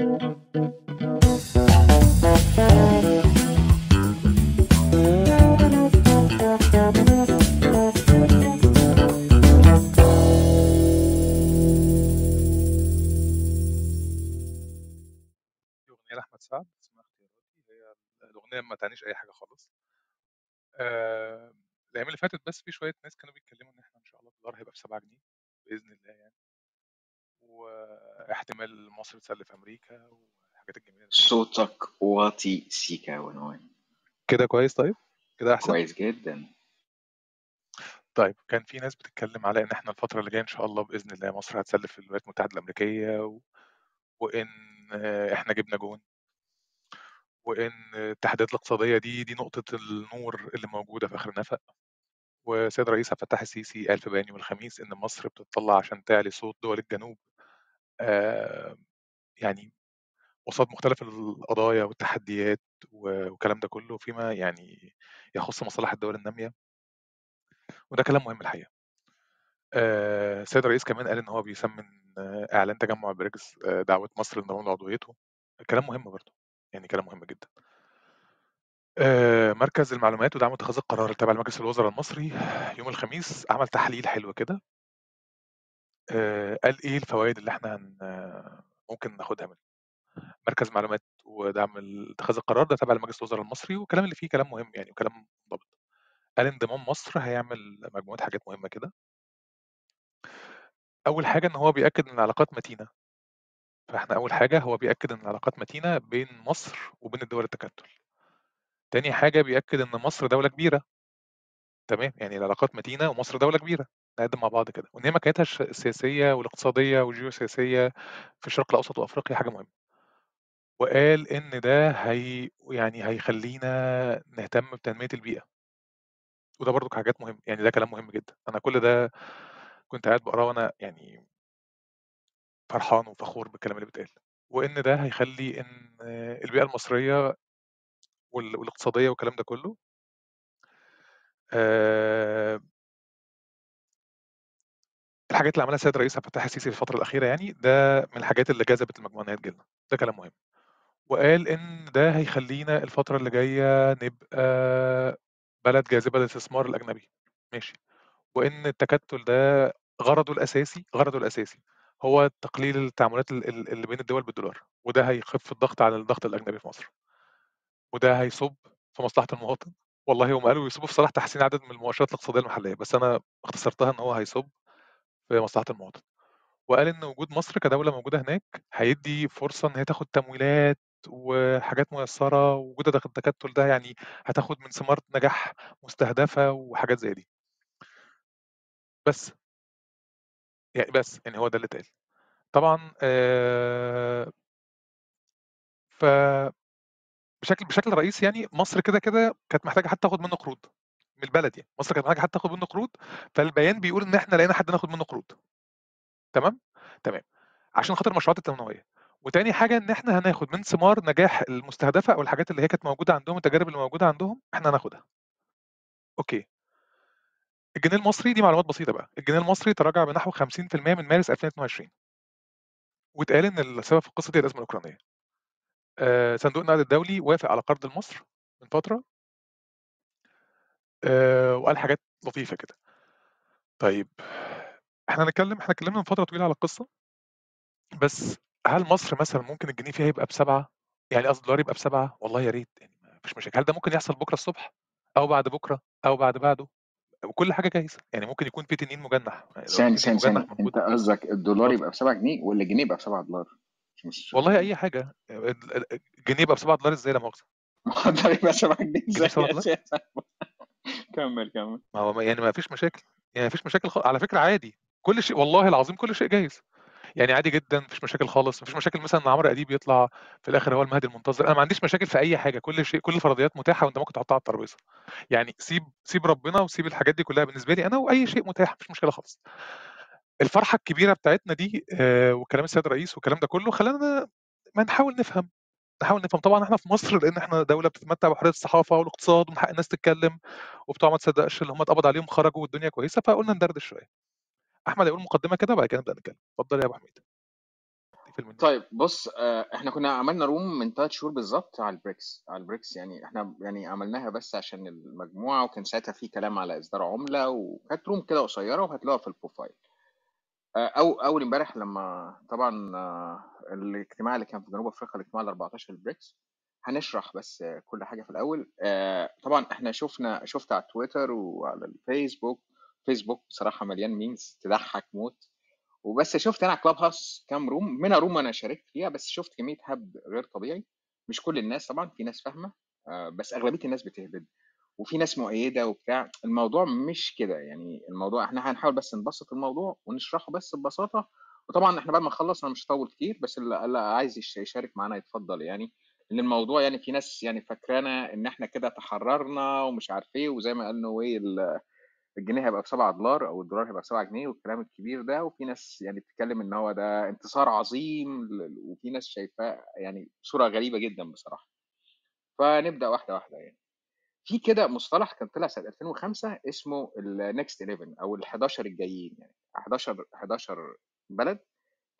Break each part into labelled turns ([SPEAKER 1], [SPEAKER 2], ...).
[SPEAKER 1] أغنية لأحمد سعد اسمها اختياراتي هي الأغنية ما تعنيش أي حاجة خالص آآ الأيام اللي فاتت بس في شوية ناس كانوا بيتكلموا إن إحنا إن شاء الله الدولار هيبقى ب7 جنيه بإذن الله يعني. واحتمال مصر تسلف أمريكا والحاجات الجميلة اللي
[SPEAKER 2] صوتك واطي سيكا ونوان
[SPEAKER 1] كده كويس طيب؟ كده أحسن؟
[SPEAKER 2] كويس جدا
[SPEAKER 1] طيب كان في ناس بتتكلم على إن إحنا الفترة اللي جاية إن شاء الله بإذن الله مصر هتسلف الولايات المتحدة الأمريكية و وإن إحنا جبنا جون. وإن التحديات الاقتصادية دي دي نقطة النور اللي موجودة في آخر النفق. والسيد الرئيس عبد الفتاح السيسي قال في بيان يوم الخميس إن مصر بتتطلع عشان تعلي صوت دول الجنوب يعني قصاد مختلف القضايا والتحديات والكلام ده كله فيما يعني يخص مصالح الدول النامية. وده كلام مهم الحقيقة. آآ السيد الرئيس كمان قال إن هو بيثمن إعلان تجمع البريكس آآ دعوة مصر لانضمام لعضويته. كلام مهم برضه، يعني كلام مهم جدًا. مركز المعلومات ودعم اتخاذ القرار التابع لمجلس الوزراء المصري يوم الخميس عمل تحليل حلو كده. آآ قال إيه الفوايد اللي إحنا ممكن ناخدها منه. مركز معلومات ودعم اتخاذ القرار ده تابع لمجلس الوزراء المصري والكلام اللي فيه كلام مهم يعني وكلام منضبط. قال انضمام مصر هيعمل مجموعة حاجات مهمة كده. أول حاجة إن هو بيأكد إن العلاقات متينة. فإحنا أول حاجة هو بيأكد إن العلاقات متينة بين مصر وبين الدول التكتل. تاني حاجة بيأكد إن مصر دولة كبيرة. تمام، يعني العلاقات متينة ومصر دولة كبيرة، نقدم مع بعض كده، وإن هي مكانتها السياسية والاقتصادية والجيوسياسية في الشرق الأوسط وأفريقيا حاجة مهمة. وقال إن ده هي يعني هيخلّينا نهتم بتنمية البيئة. وده برضك حاجات مهمة، يعني ده كلام مهم جدًا. أنا كل ده كنت قاعد باقراه وأنا يعني فرحان وفخور بالكلام اللي بيتقال. وإن ده هيخلّي إن البيئة المصرية وال والاقتصادية والكلام ده كله الحاجات اللي عملها السيد الرئيس عبد الفتاح السيسي في الفترة الأخيرة يعني، ده من الحاجات اللي جذبت المجموعة إن هي ده كلام مهم. وقال إن ده هيخلّينا الفترة اللي جاية نبقى بلد جاذبة للاستثمار الأجنبي، ماشي. وإن التكتل ده غرضه الأساسي غرضه الأساسي هو تقليل التعاملات ال ال اللي بين الدول بالدولار، وده هيخف الضغط على الضغط الأجنبي في مصر. وده هيصُب في مصلحة المواطن، والله هم قالوا يصُب في صالح تحسين عدد من المؤشرات الاقتصادية المحلية، بس أنا اختصرتها إن هو هيصُب في مصلحة المواطن. وقال إن وجود مصر كدولة موجودة هناك هيدّي فرصة إن هي تاخد تمويلات وحاجات ميسّرة، ووجودها داخل التكتل ده يعني هتاخد من ثمار نجاح مستهدفة وحاجات زي دي. بس. يعني بس، يعني هو ده اللي اتقال. طبعًا آآ ف بشكل بشكل رئيسي يعني مصر كده، كده كانت محتاجة حد تاخد منه قروض، من البلد يعني، مصر كانت محتاجة حد تاخد منه قروض، فالبيان بيقول إن إحنا لقينا حد ناخد منه قروض. تمام؟ تمام. عشان خاطر المشروعات التنموية. وتاني حاجة إن إحنا هناخد من ثمار نجاح المستهدفة أو الحاجات اللي هي كانت موجودة عندهم، التجارب اللي موجودة عندهم، إحنا هناخدها. أوكي. الجنيه المصري دي معلومات بسيطة بقى، الجنيه المصري تراجع بنحو 50% من مارس 2022. واتقال إن السبب في القصة دي الأزمة الأوكرانية. آآ صندوق النقد الدولي وافق على قرض لمصر من فترة. آآ وقال حاجات لطيفة كده. طيب إحنا هنتكلم إحنا اتكلمنا من فترة طويلة على القصة. بس هل مصر مثلًا ممكن الجنيه فيها يبقى ب7؟ يعني قصدي الدولار يبقى ب7؟ والله يا ريت، يعني ما فيش مشاكل. هل ده ممكن يحصل بكرة الصبح أو بعد بكرة أو بعد بعده؟ وكل حاجة جايزة، يعني ممكن يكون في تنين مجنح، لو في
[SPEAKER 2] ثانية،
[SPEAKER 1] تنين
[SPEAKER 2] ثانية،
[SPEAKER 1] مجنح
[SPEAKER 2] ثانية،
[SPEAKER 1] موجود
[SPEAKER 2] أنت قصدك الدولار
[SPEAKER 1] اتفضل.
[SPEAKER 2] يبقى ب7 جنيه والّا الجنيه يبقى ب7 دولار؟ عشان بس عشان
[SPEAKER 1] والله
[SPEAKER 2] أفهم.
[SPEAKER 1] أي حاجة. ال ال الجنيه يبقى ب7 إزاي لا مؤاخذة؟
[SPEAKER 2] ما هو الدولار يبقى 7 جنيه
[SPEAKER 1] الجنيه
[SPEAKER 2] إزاي
[SPEAKER 1] ب7
[SPEAKER 2] أساسًا؟ كمّل، كمّل.
[SPEAKER 1] ما هو يعني ما فيش مشاكل، يعني ما فيش مشاكل خا على فكرة عادي، كل شيء والله العظيم كل شيء جايز. يعني عادي جدًا، ما فيش مشاكل خالص، ما فيش مشاكل مثلًا إن عمرو أديب يطلع في الآخر هو المهدي المنتظر، أنا ما عنديش مشاكل في أي حاجة، كل شيء كل الفرضيات متاحة وأنت ممكن تحطها على الترابيزة. يعني سيب سيب ربنا وسيب الحاجات دي كلها بالنسبة لي أنا وأي شيء متاح، ما فيش مشكلة خالص. الفرحة الكبيرة بتاعتنا دي آآ وكلام السيد الرئيس والكلام ده كله خلّانا ما نحاول نفهم، نحاول نفهم. طبعًا إحنا في مصر لإن إحنا دولة بتتمتع بحرية الصحافة والاقتصاد ومن حق الناس تتكلم، وبتوع ما تصدقش اللي هم اتقبض عليهم خرجوا والدنيا كويسة، فقُلنا ندردش شوية. أحمد هيقول مقدمة كده وبعد كده نبدأ نتكلم. اتفضل يا أبو حميد. المنيو
[SPEAKER 2] طيب بص آه، إحنا كنا عملنا room من ثلاث شهور بالظبط على البريكس على البريكس يعني إحنا يعني عملناها بس عشان المجموعة وكان ساعتها في كلام على إصدار عملة وكانت room كده قصيرة وهتلاقوها في ال profile أو أول امبارح لما طبعا آه، الاجتماع اللي كان في جنوب أفريقيا الاجتماع ال 14 البريكس هنشرح بس آه، كل حاجة في الأول. آه، طبعا إحنا شفنا شفت على تويتر وعلى الفيسبوك. فيسبوك بصراحة مليان memes تضحك موت. وبس شفت أنا على كلاب هاوس كام روم منها روم أنا شاركت فيها بس شفت كمية هبد غير طبيعي. مش كل الناس طبعا في ناس فاهمة آه، بس أغلبية الناس بتهبد. وفي ناس مؤيدة وبتاع الموضوع مش كده يعني الموضوع إحنا هنحاول بس نبسط الموضوع ونشرحه بس ببساطة. وطبعا إحنا بعد ما نخلص أنا مش هطول كتير بس اللي عايز يش- يشارك معانا يتفضل يعني. لأن الموضوع يعني في ناس يعني فاكرانا إن إحنا كده تحررنا ومش عارف إيه وزي ما قال نوي ال- الجنيه هيبقى ب 7 دولار أو الدولار هيبقى ب 7 جنيه والكلام الكبير ده. وفي ناس يعني بتتكلم إن هو ده انتصار عظيم وفي ناس شايفاه يعني صورة غريبة جدا بصراحة. فنبدأ واحدة واحدة يعني. في كده مصطلح كان طلع سنة 2005 اسمه ال Next 11 أو ال 11 الجايين يعني 11 11 بلد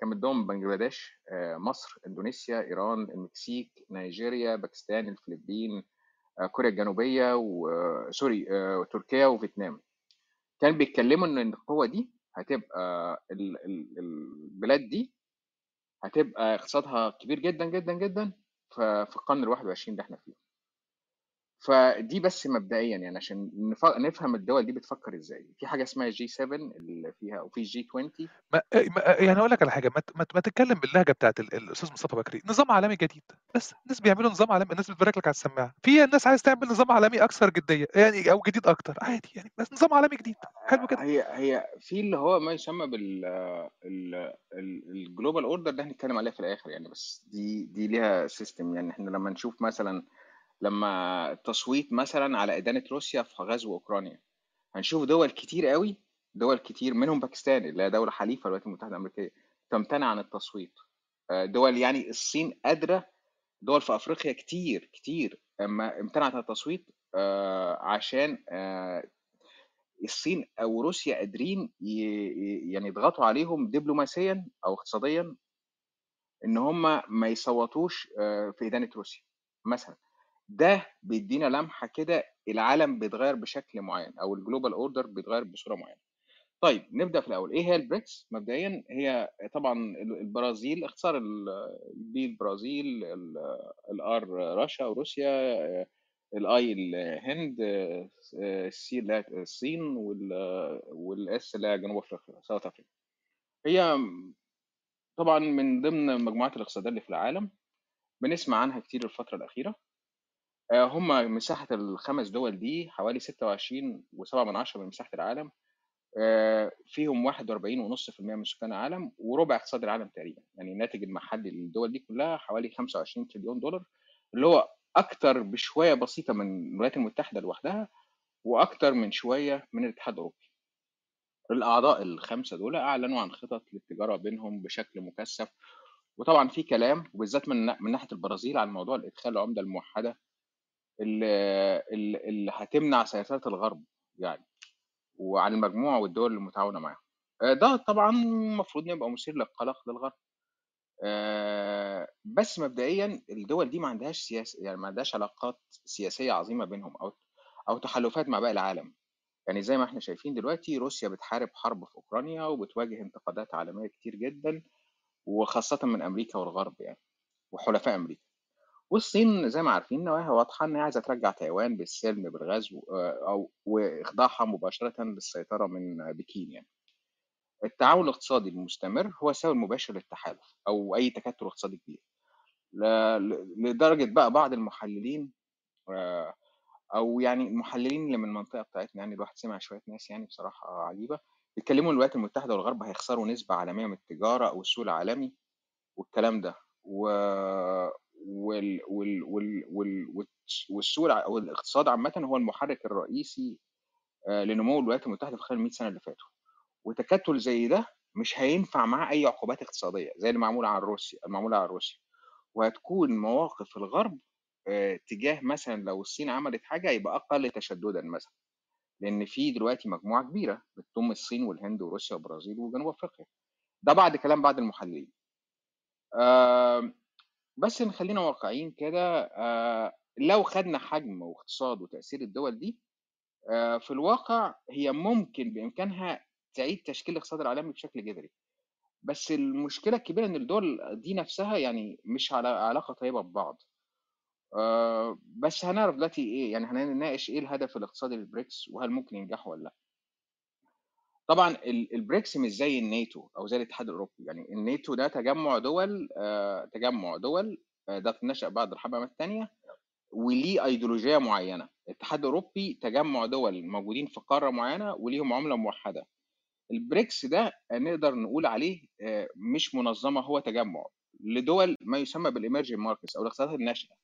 [SPEAKER 2] كان منهم بنجلاديش آه، مصر إندونيسيا إيران المكسيك نيجيريا باكستان الفلبين آه، كوريا الجنوبية و sorry تركيا وفيتنام. كان بيتكلموا إن القوة دي هتبقى ال- ال- البلاد دي هتبقى اقتصادها كبير جدا جدا جدا في القرن ال 21 اللي إحنا فيه. فدي بس مبدئيا يعني عشان نف- نفهم الدول دي بتفكر إزاي. في حاجة اسمها G 7 اللي فيها وفي G 20
[SPEAKER 1] ما ما- يعني أقول لك على حاجة ما ما ما تتكلم باللهجة بتاعت ال- الأستاذ مصطفى بكري. نظام عالمي جديد. بس الناس بيعملوا نظام عالمي الناس بتبارك لك على السماعة. في ناس عايز تعمل نظام عالمي أكثر جدية يعني أو جديد أكتر. عادي يعني بس نظام عالمي جديد. حلو كده.
[SPEAKER 2] هي هي في اللي هو ما يسمى بال ال global order ده هنتكلم عليه في الآخر يعني. بس دي دي ليها system يعني. إحنا لما نشوف مثلا لما التصويت مثلا على إدانة روسيا في غزو أوكرانيا. هنشوف دول كتير قوي دول كتير منهم باكستان اللي هي دولة حليفة الولايات المتحدة الأمريكية تمتنع عن التصويت. آه، دول يعني الصين قادره دول في أفريقيا كتير كتير أما امتنعت عن التصويت آه، عشان آه، الصين أو روسيا قادرين يعني يضغطوا عليهم دبلوماسيا أو اقتصاديا إن هم ما يصوتوش في إدانة روسيا. مثلا ده بيدينا لمحة كده العالم بيتغير بشكل معين أو ال global order بيتغير بصورة معينة. طيب نبدأ في الأول. إيه هي البريكس؟ مبدئيا هي طبعا البرازيل اختصار ال B البرازيل ال R روسيا وروسيا ال I الهند ال C هي الصين وال S اللي هي جنوب أفريقيا South Africa هي طبعا من ضمن مجموعات الاقتصاديه اللي في العالم. بنسمع عنها كتير الفترة الأخيرة. آه، هم مساحة الخمس دول دي حوالي 26.7 من عشرة من مساحة العالم آه، فيهم 41.5% من سكان العالم وربع اقتصاد العالم تقريبا. يعني الناتج المحلي للدول دي كلها حوالي 25 تريليون دولار اللي هو أكتر بشوية بسيطة من الولايات المتحدة لوحدها وأكتر من شوية من الاتحاد الأوروبي. الأعضاء الخمسة دول أعلنوا عن خطط للتجارة بينهم بشكل مكثف وطبعا في كلام وبالذات من من ناحية البرازيل عن موضوع الإدخال العمله الموحدة اللي, اللي هتمنع سياسات الغرب يعني وعن المجموعة والدول المتعاونة معاهم. آه، ده طبعا المفروض يبقى مثير للقلق للغرب. آه، بس مبدئيا الدول دي ما عندهاش سياسه يعني ما عندهاش علاقات سياسية عظيمة بينهم أو أو تحالفات مع باقي العالم. يعني زي ما إحنا شايفين دلوقتي روسيا بتحارب حرب في أوكرانيا وبتواجه انتقادات عالمية كتير جدا وخاصة من أمريكا والغرب يعني وحلفاء أمريكا. والصين زي ما عارفين نواياها واضحة إن هي عايزة ترجع تايوان بالسلم بالغزو آه، أو وإخضاعها مباشرة للسيطرة من بكين يعني. التعاون الاقتصادي المستمر هو السبب المباشر للتحالف أو أي تكتل اقتصادي كبير. ل- ل- لدرجة بقى بعض المحللين آه، أو يعني المحللين اللي من المنطقة بتاعتنا يعني الواحد سمع شوية ناس يعني بصراحة عجيبة بيتكلموا إن الولايات المتحدة والغرب هيخسروا نسبة عالمية من التجارة أو السوق العالمي والكلام ده. و وال... وال... وال... وال... والس- والسوق أو الاقتصاد عامة هو المحرك الرئيسي آه، لنمو الولايات المتحدة في خلال 100 سنة اللي فاتوا. وتكتل زي ده مش هينفع معاه أي عقوبات اقتصادية زي اللي معمولة على روسيا المعمولة على روسيا. وهتكون مواقف الغرب آه، تجاه مثلا لو الصين عملت حاجة يبقى أقل تشددا مثلا. لأن في دلوقتي مجموعة كبيرة بتضم الصين والهند وروسيا والبرازيل وجنوب أفريقيا. ده بعد كلام بعض المحللين. آمم، بس نخلّينا واقعيين كده آآ، لو خدنا حجم واقتصاد وتأثير الدول دي آآ، في الواقع هي ممكن بإمكانها تعيد تشكيل الاقتصاد العالمي بشكل جذري، بس المشكلة الكبيرة إن الدول دي نفسها يعني مش على علاقة طيبة ببعض. آآ، بس هنعرف دلوقتي إيه، يعني هنناقش إيه الهدف الاقتصادي للBRICS وهل ممكن ينجحوا والّا لأ. طبعًا ال الBRICS مش زي الناتو أو زي الاتحاد الأوروبي، يعني الناتو ده تجمُّع دول آآ، تجمُّع دول آآ، ده نشأ بعد الحرب العالمية التانية وليه أيديولوجية معيّنة، الاتحاد الأوروبي تجمُّع دول موجودين في قارة معيّنة وليهم عملة موحّدة. الBRICS ده نقدر نقول عليه آآ، مش منظمة هو تجمُّع لدول ما يسمى بالemerging markets أو الاقتصادات الناشئة.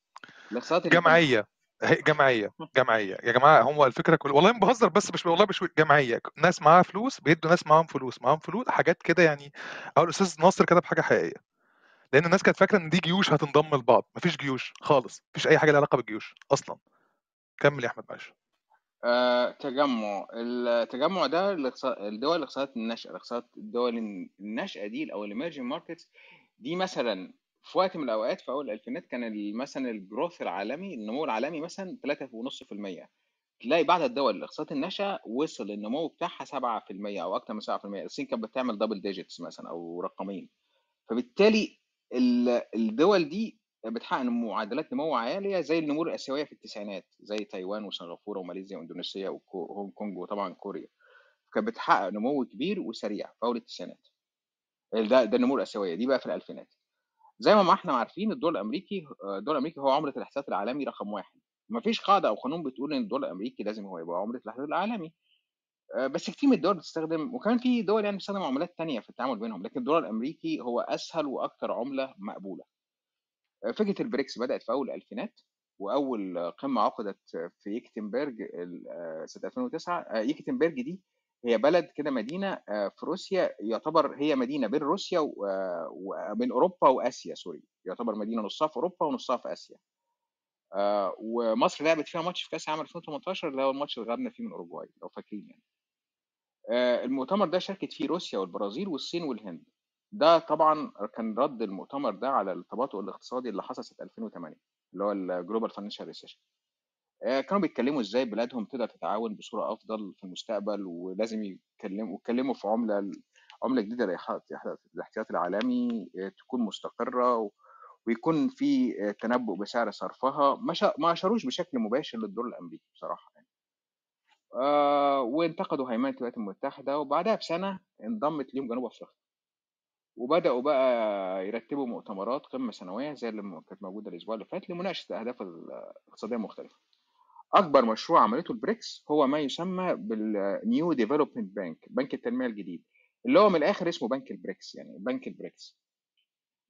[SPEAKER 2] الاقتصادات اللي
[SPEAKER 1] جمعية، جمعية، يا جماعة هو الفكرة كل والله ما باهزر بس مش والله مش جمعية، ناس معاها فلوس بيدّوا ناس معاهم فلوس، معاهم فلوس حاجات كده يعني أهو الأستاذ ناصر كتب حاجة حقيقية، لإن الناس كانت فاكرة إن دي جيوش هتنضم لبعض، ما فيش جيوش خالص، ما فيش أي حاجة ليها علاقة بالجيوش أصلًا. كمّل يا أحمد معلش.
[SPEAKER 2] آآ، تجمُّع، التجمُّع ده الدول الاقتصادات الناشئة، الاقتصادات الدول الن الناشئة دي أو الemerging markets دي مثلًا في وقت من الأوقات في أول الألفينات كان مثلًا الgrowth العالمي النمو العالمي مثلًا 3.5%، تلاقي بعض الدول الاقتصادات الناشئة وصل النمو بتاعها 7% أو أكتر من 7%، الصين كانت بتعمل double digits مثلًا أو رقمين، فبالتالي ال الدول دي بتحقق معدلات نمو عالية زي النمور الآسيوية في التسعينات، زي تايوان وسنغافورة وماليزيا وإندونيسيا وكو هونج كونج وطبعًا كوريا، كانت بتحقق نمو كبير وسريع في أول التسعينات. ده ده النمو الآسيوية، دي بقى في الألفينات. زي ما إحنا عارفين الدولار الأمريكي آآ الدولار الأمريكي هو عملة الاحتياط العالمي رقم 1 ما فيش قاعدة أو قانون بتقول إن الدولار الأمريكي لازم هو يبقى عملة الاحتياط العالمي، آآ بس كتير من الدول بتستخدم وكمان في دول يعني بتستخدم عملات تانية في التعامل بينهم، لكن الدولار الأمريكي هو أسهل وأكتر عملة مقبولة. آآ فكرة ال BRICS بدأت في أول الألفينات، وأول قمة عُقدت في يكاترينبرج سنة 2009 آآ يكاترينبرج دي هي بلد كده مدينة آآ في روسيا يعتبر هي مدينة بين روسيا وبين أوروبا وآسيا sorry، يعتبر مدينة نُصّها في أوروبا ونُصّها في آسيا. آآ ومصر لعبت فيها ماتش في كأس العالم 2018 اللي هو الماتش اللي غلبنا فيه من أوروجواي لو فاكرين يعني. المؤتمر ده شاركت فيه روسيا والبرازيل والصين والهند. ده طبعًا كان رَد المؤتمر ده على التباطؤ الاقتصادي اللي حصل سنة 2008 اللي هو الglobal financial recession. آآ كانوا بيتكلموا إزاي بلادهم تقدر تتعاون بصورة أفضل في المستقبل ولازم يتكلموا واتكلموا في عملة ال عملة جديدة لإيحاء الاحتياطي العالمي آآ تكون مستقرة و ويكون في آآ تنبؤ بسعر صرفها، ما ش ما أشاروش بشكل مباشر للدولار الأمريكي بصراحة يعني. وانتقدوا هيمنة الولايات المتحدة وبعدها بسنة انضمت ليهم جنوب أفريقيا. وبدأوا بقى يرتبوا مؤتمرات قمة سنوية زي اللي كانت موجودة الأسبوع اللي فات لمناقشة الأهداف الاقتصادية المختلفة. أكبر مشروع عملته الBRICS هو ما يسمى بالNew Development Bank بنك التنمية الجديد، اللي هو من الآخر اسمه بنك الBRICS يعني بنك الBRICS.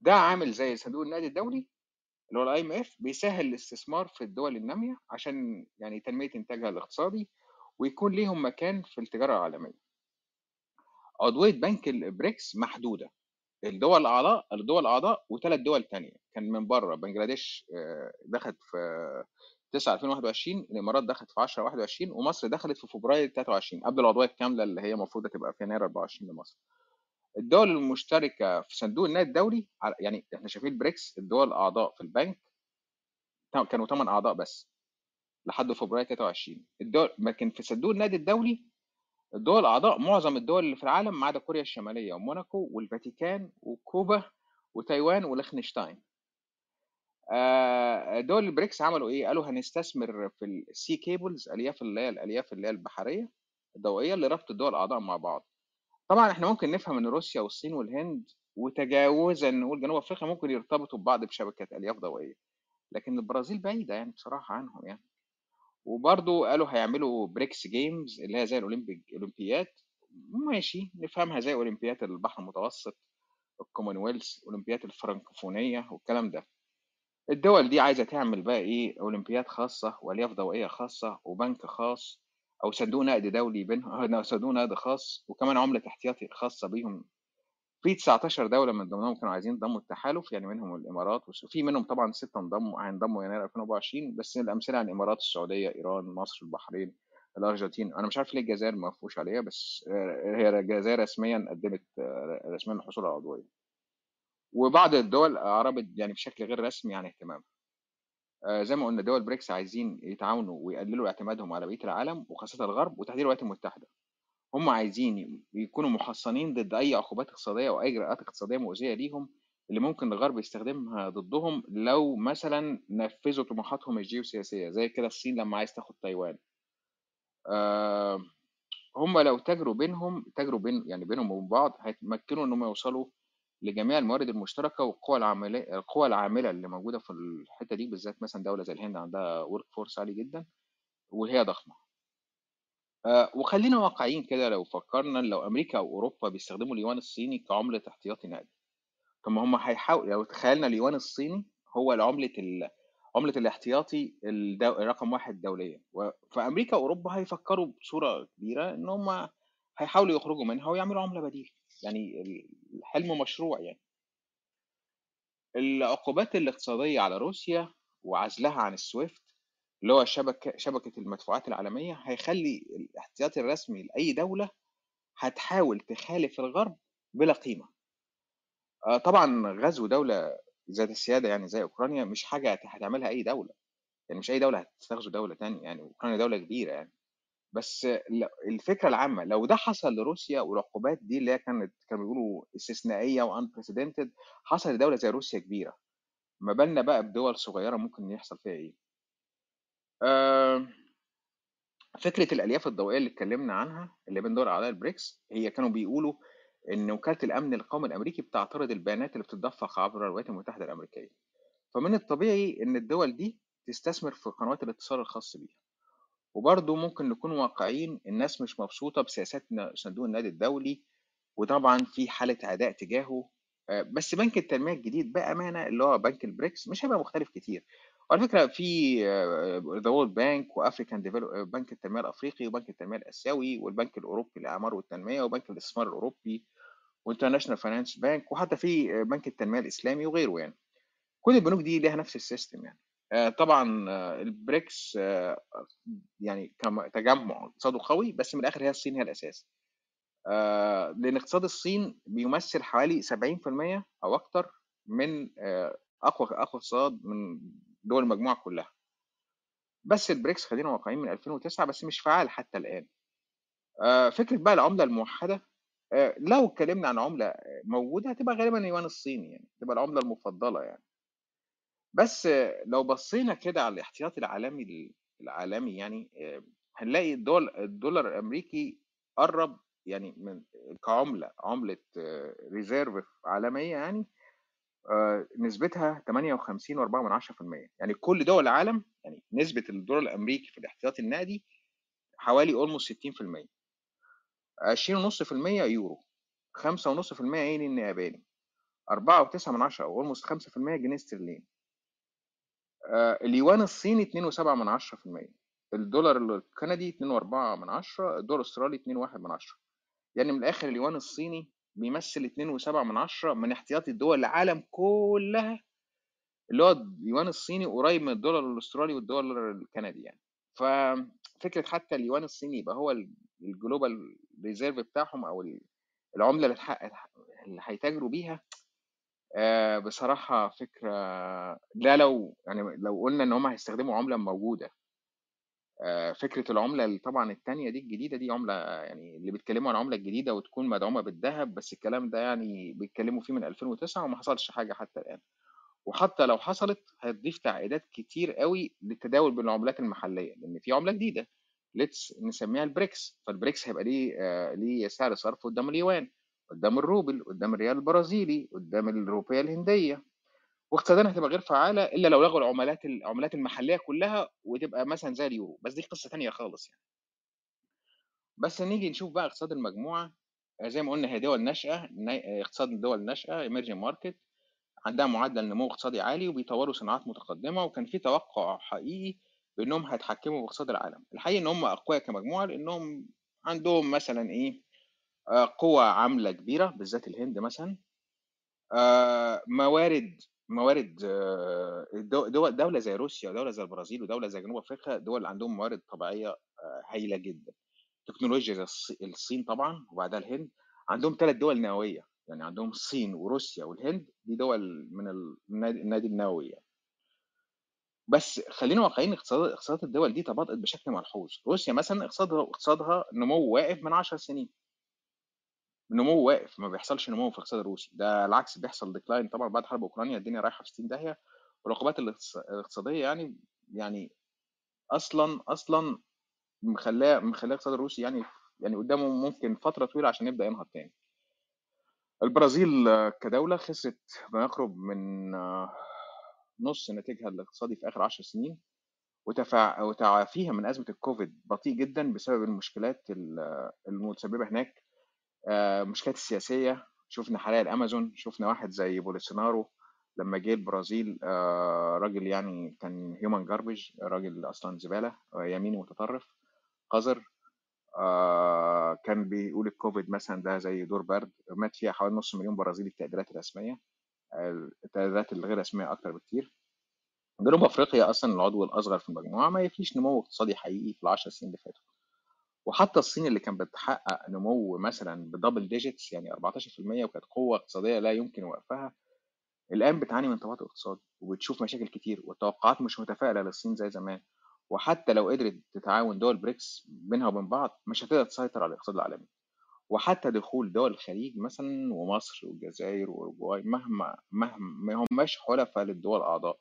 [SPEAKER 2] ده عامل زي صندوق النقد الدولي اللي هو الIMF بيسهّل الاستثمار في الدول النامية عشان يعني تنمية إنتاجها الاقتصادي ويكون ليهم مكان في التجارة العالمية. عضوية بنك الBRICS محدودة. الدول الأعضاء الدول الأعضاء و3 دول تانية، كان من برّه بنجلاديش آآ دخلت في 9/2021 الإمارات دخلت في 10/21 ومصر دخلت في فبراير 23 قبل العضوية الكاملة اللي هي المفروض هتبقى في يناير 24 لمصر. الدول المشتركة في صندوق النقد الدولي يعني إحنا شايفين الBRICS الدول الأعضاء في البنك كانوا 8 أعضاء بس لحد فبراير 23 الدول لكن في صندوق النقد الدولي الدول الأعضاء معظم الدول اللي في العالم ما عدا كوريا الشمالية وموناكو والفاتيكان وكوبا وتايوان وليخنشتاين. آآ دول الBRICS عملوا إيه، قالوا هنستثمر في الsea cables ألياف اللي هي الألياف اللي هي البحرية الضوئية لربط الدول الأعضاء مع بعض. طبعًا إحنا ممكن نفهم إن روسيا والصين والهند وتجاوزًا نقول جنوب أفريقيا ممكن يرتبطوا ببعض بشبكات ألياف ضوئية، لكن البرازيل بعيدة يعني بصراحة عنهم يعني. وبرضه قالوا هيعملوا BRICS games اللي هي زي الأولمبيك أولمبياد ماشي نفهمها زي أولمبياد البحر المتوسط، الcommonwealth، أولمبياد الفرنكوفونية والكلام ده. الدول دي عايزة تعمل بقى إيه، أولمبياد خاصة وألياف ضوئية خاصة وبنك خاص أو صندوق نقد دولي بينهم صندوق نقد خاص وكمان عملة احتياطي خاصة بيهم. في 19 دولة من ضمنهم كانوا عايزين ينضموا التحالف يعني منهم الإمارات وس في منهم طبعًا 6 انضموا هينضموا يناير 2024 بس الأمثلة عن الإمارات، السعودية، إيران، مصر، البحرين، الأرجنتين، أنا مش عارف ليه الجزائر ما عليها بس آآ هي الجزائر رسميًا قدمت رسميًا للحصول على العضوية. وبعض الدول أعربت يعني بشكل غير رسمي عن اهتمامها. آآ زي ما قُلنا دول بريكس عايزين يتعاونوا ويقللوا اعتمادهم على بقية العالم وخاصةً الغرب وتحديدًا الولايات المتحدة. هم عايزين يكونوا محصّنين ضد أي عقوبات اقتصادية أو أي إجراءات اقتصادية مؤذية ليهم، اللي ممكن الغرب يستخدمها ضدهم لو مثلًا نفّذوا طموحاتهم الجيوسياسية، زي كده الصين لمّا عايزة تاخد تايوان. آآ هم لو تاجروا بينهم تاجروا بين يعني بينهم وبين بعض هيتمكنوا إن هم يوصلوا لجميع الموارد المشتركة والقوى العاملة القوى العاملة اللي موجودة في الحتّة دي بالذات مثلًا دولة زي الهند عندها workforce عالي جدًا وهي ضخمة. آآ وخلّينا واقعيين كده لو فكّرنا لو أمريكا أو أوروبا بيستخدموا اليوان الصيني كعملة احتياطي نقدي، طب ما هم هيحاول لو تخيّلنا اليوان الصيني هو العملة ال عملة الاحتياطي الدو رقم 1 دوليًا، و فأمريكا وأوروبا هيفكّروا بصورة كبيرة إن هم هيحاولوا يخرجوا منها ويعملوا عملة بديلة، يعني ال الحلم مشروع يعني. العقوبات الاقتصادية على روسيا وعزلها عن الSWIFT اللي هو شبكة شبكة المدفوعات العالمية، هيخلّي الاحتياطي الرسمي لأي دولة هتحاول تخالف الغرب بلا قيمة. آه طبعًا غزو دولة ذات السيادة يعني زي أوكرانيا مش حاجة هت هتعملها أي دولة، يعني مش أي دولة هتستغزو دولة تانية يعني، أوكرانيا دولة كبيرة يعني. بس ل الفكرة العامة لو ده حصل لروسيا والعقوبات دي اللي هي كانت كانوا بيقولوا استثنائية وunprecedented حصلت لدولة زي روسيا كبيرة، ما بالنا بقى بدول صغيرة ممكن يحصل فيها إيه. آآ فكرة الألياف الضوئية اللي اتكلمنا عنها اللي بين دول أعضاء البريكس هي كانوا بيقولوا إن وكالة الأمن القومي الأمريكي بتعترض البيانات اللي بتتدفق عبر الولايات المتحدة الأمريكية. فمن الطبيعي إن الدول دي تستثمر في قنوات الاتصال الخاص بيها. وبرضه ممكن نكون واقعيين الناس مش مبسوطة بسياسات صندوق النقد الدولي وطبعا في حالة عداء تجاهه. آه، بس بنك التنمية الجديد بأمانة اللي هو بنك البريكس مش هيبقى مختلف كتير. وعلى فكرة في the World Bank و African بنك التنمية الأفريقي وبنك التنمية الآسيوي والبنك الأوروبي للإعمار والتنمية وبنك الاستثمار الأوروبي و International Finance Bank وحتى في آه، بنك التنمية الإسلامي وغيره يعني. كل البنوك دي ليها نفس ال system يعني. طبعا آه، البريكس آه، يعني كم- تجمع اقتصاده قوي بس من الآخر هي الصين هي الأساس. آه، لأن اقتصاد الصين بيمثل حوالي 70% أو أكتر من آه، أقوى أقوى اقتصاد من دول المجموعة كلها. بس البريكس خلينا واقعيين من 2009 بس مش فعال حتى الآن. آه، فكرة بقى العملة الموحدة آه، لو اتكلمنا عن عملة موجودة هتبقى غالبا اليوان الصيني يعني تبقى العملة المفضلة يعني. بس لو بصينا كده على الاحتياطي العالمي ال- العالمي يعني آه، هنلاقي الدول الدولار الأمريكي قرب يعني من كعملة عملة ريزيرف عالمية يعني آه، نسبتها 58.4% يعني كل دول العالم يعني نسبة الدولار الأمريكي في الاحتياطي النقدي حوالي almost 60% 20.5% يورو 5.5% ين ياباني 4.9 أو almost 5% جنيه استرليني. آه، اليوان الصيني 2.7% الدولار الكندي 2.4 الدولار الأسترالي 2.1 يعني من الآخر اليوان الصيني بيمثل 2.7 من احتياطي الدول العالم كلها اللي هو اليوان الصيني قريب من الدولار الأسترالي والدولار الكندي يعني. ففكرة حتى اليوان الصيني يبقى هو ال global reserve بتاعهم أو العملة اللي هيتاجروا بيها آه، بصراحة فكرة لا لو يعني لو قلنا إن هم هيستخدموا عملة موجودة آه، فكرة العملة طبعا التانية دي الجديدة دي عملة يعني اللي بيتكلموا عن عملة جديدة وتكون مدعومة بالذهب بس الكلام ده يعني بيتكلموا فيه من 2009 وما حصلش حاجة حتى الآن. وحتى لو حصلت هتضيف تعقيدات كتير قوي للتداول بين العملات المحلية لأن في عملة جديدة let's نسميها البريكس فالبريكس هيبقى ليه آه، ليه سعر صرف قدام اليوان. قدام الروبل قدام الريال البرازيلي قدام الروبية الهندية. واقتصاديا هتبقى غير فعالة إلا لو لغوا العملات العملات المحلية كلها وتبقى مثلا زي اليورو. بس دي قصة تانية خالص يعني. بس نيجي نشوف بقى اقتصاد المجموعة. آه، زي ما قلنا هي دول ناشئة نا- آه، اقتصاد الدول الناشئة emerging market. عندها معدل نمو اقتصادي عالي وبيطوروا صناعات متقدمة. وكان في توقع حقيقي بأنهم هيتحكموا باقتصاد العالم. الحقيقة إن هم أقوياء كمجموعة لأنهم عندهم مثلا إيه آه، قوة عاملة كبيرة بالذات الهند مثلا. آه، موارد موارد آه، دو- دول دولة زي روسيا ودولة زي البرازيل ودولة زي جنوب أفريقيا دول عندهم موارد طبيعية آه، هايلة جدا. تكنولوجيا زي الص- الصين طبعا وبعدها الهند. عندهم ثلاث دول نووية يعني عندهم الصين وروسيا والهند دي دول من النادي النووي يعني. بس خلينا واقعيين اقتصاد اقتصادات الدول دي تباطأت بشكل ملحوظ. روسيا مثلا اقتصادها اقتصادها نمو واقف من 10 سنين. نمو واقف ما بيحصلش نمو في الاقتصاد الروسي. ده العكس بيحصل ديكلاين طبعا بعد حرب أوكرانيا الدنيا رايحة في 60 داهية. والعقوبات الاقتص- الاقتصادية يعني يعني أصلا أصلا مخلاه مخلاه الاقتصاد الروسي يعني يعني قدامه ممكن فترة طويلة عشان يبدأ ينهض تاني. البرازيل كدولة خسرت ما يقرب من نص ناتجها الاقتصادي في آخر 10 سنين. وتعافيها من أزمة الكوفيد بطيء جدا بسبب المشكلات ال- المتسببة هناك. آه، مشكلات السياسية. شفنا حرائق الأمازون شفنا واحد زي بولسونارو لما جه البرازيل آه، راجل يعني كان هيومن جاربج راجل أصلا زبالة آه، يميني متطرف قدر آه، كان بيقول الكوفيد مثلا ده زي دور برد مات فيها حوالي نص مليون برازيلي في التقديرات الرسمية آه، التقديرات الغير رسمية أكتر بكتير. جنوب أفريقيا أصلا العضو الأصغر في المجموعة ما فيش نمو اقتصادي حقيقي في العشر سنين اللي فاتوا. وحتى الصين اللي كانت بتحقق نمو مثلا ب double digits يعني 14% وكانت قوة اقتصادية لا يمكن وقفها الآن بتعاني من تباطؤ اقتصادي وبتشوف مشاكل كتير والتوقعات مش متفائلة للصين زي زمان. وحتى لو قدرت تتعاون دول بريكس بينها وبين بعض مش هتقدر تسيطر على الاقتصاد العالمي. وحتى دخول دول الخليج مثلا ومصر والجزائر واوروجواي مهما مهما ما هماش حلفاء للدول الأعضاء.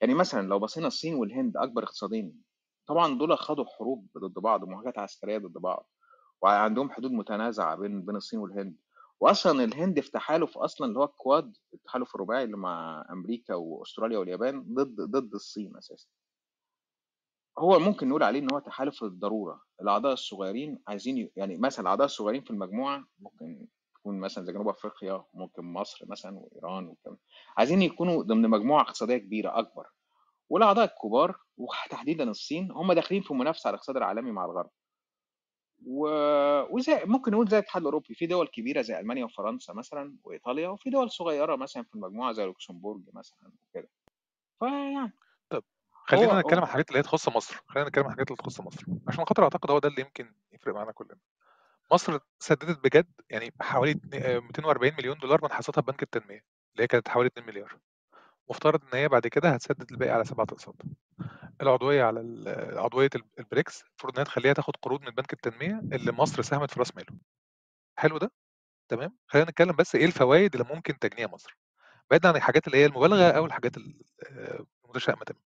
[SPEAKER 2] يعني مثلا لو بصينا الصين والهند أكبر اقتصادين طبعا دول خدوا حروب ضد بعض ومواجهات عسكرية ضد بعض وعندهم حدود متنازعة بين بين الصين والهند. واصلا الهند في تحالف أصلا اللي هو ال Quad التحالف الرباعي اللي مع أمريكا وأستراليا واليابان ضد ضد الصين أساسا. هو ممكن نقول عليه إن هو تحالف الضروره الأعضاء الصغيرين عايزين. يعني مثلا الأعضاء الصغيرين في المجموعة ممكن تكون مثلا زي جنوب أفريقيا ممكن مصر مثلا وإيران وكم عايزين يكونوا ضمن مجموعة اقتصادية كبيرة أكبر. والأعضاء الكبار وتحديدا الصين هم داخلين في منافسة على الاقتصاد العالمي مع الغرب. و... وزي ممكن نقول زي الاتحاد الأوروبي في دول كبيرة زي ألمانيا وفرنسا مثلا وإيطاليا وفي دول صغيرة مثلا في المجموعة زي لوكسمبورج مثلا وكده. فيعني
[SPEAKER 1] طب خلينا نتكلم عن الحاجات اللي هي تخص مصر. خلينا نتكلم عن الحاجات اللي تخص مصر. عشان خاطر أعتقد هو ده اللي يمكن يفرق معانا كلنا. مصر سددت بجد يعني حوالي اتنين- آه، 240 مليون دولار من حصتها بنك التنمية اللي هي كانت حوالي 2 مليار. مفترض إن هي بعد كده هتسدد الباقي على سبعة أقساط. العضوية على ال- ال- البريكس المفروض انها تخليها تاخد قروض من بنك التنمية اللي مصر ساهمت في رأس ماله. حلو ده؟ تمام؟ خلينا نتكلم بس إيه الفوائد اللي ممكن تجنيها مصر. بعيدا عن الحاجات اللي هي المبالغة أو الحاجات ال- آه، المتشائمة تمام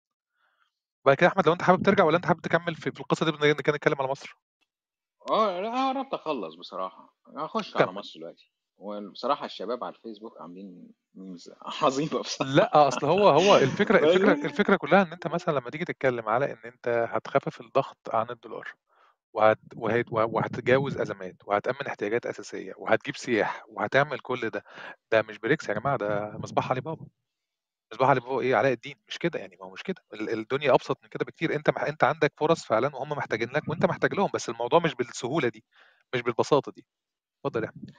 [SPEAKER 1] بعد كده يا أحمد لو أنت حابب ترجع ولا أنت حابب تكمل في, في القصة دي كده نتكلم على مصر؟
[SPEAKER 2] آه لا أنا قربت أخلص بصراحة. هخش على
[SPEAKER 1] كمل.
[SPEAKER 2] مصر دلوقتي. وبصراحة الشباب على الفيسبوك عاملين ميمز عظيمة بصراحة.
[SPEAKER 1] لا أصل هو هو الفكرة الفكرة
[SPEAKER 2] بس-
[SPEAKER 1] الفكرة كلها إن أنت مثلا لما تيجي تتكلم على إن أنت هتخفف الضغط عن الدولار وهت وهت وهتتجاوز أزمات وهتأمن احتياجات أساسية وهتجيب سياح وهتعمل كل ده ده مش بريكس يا جماعة ده مصباح علي بابا. مصباح علي بابا إيه؟ علاء الدين. مش كده يعني ما هو مش كده. ال- الدنيا أبسط من كده بكتير. أنت مح... أنت عندك فرص فعلا وهم محتاجين لك وأنت محتاج لهم بس الموضوع مش بالسهولة دي مش بالبساطة دي. اتفضل يا أحمد.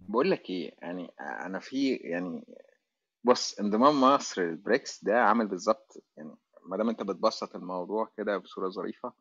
[SPEAKER 2] بقول لك إيه يعني أنا في يعني بص انضمام مصر للبريكس ده عامل بالظبط يعني ما دام أنت بتبسط الموضوع كده بصورة ظريفة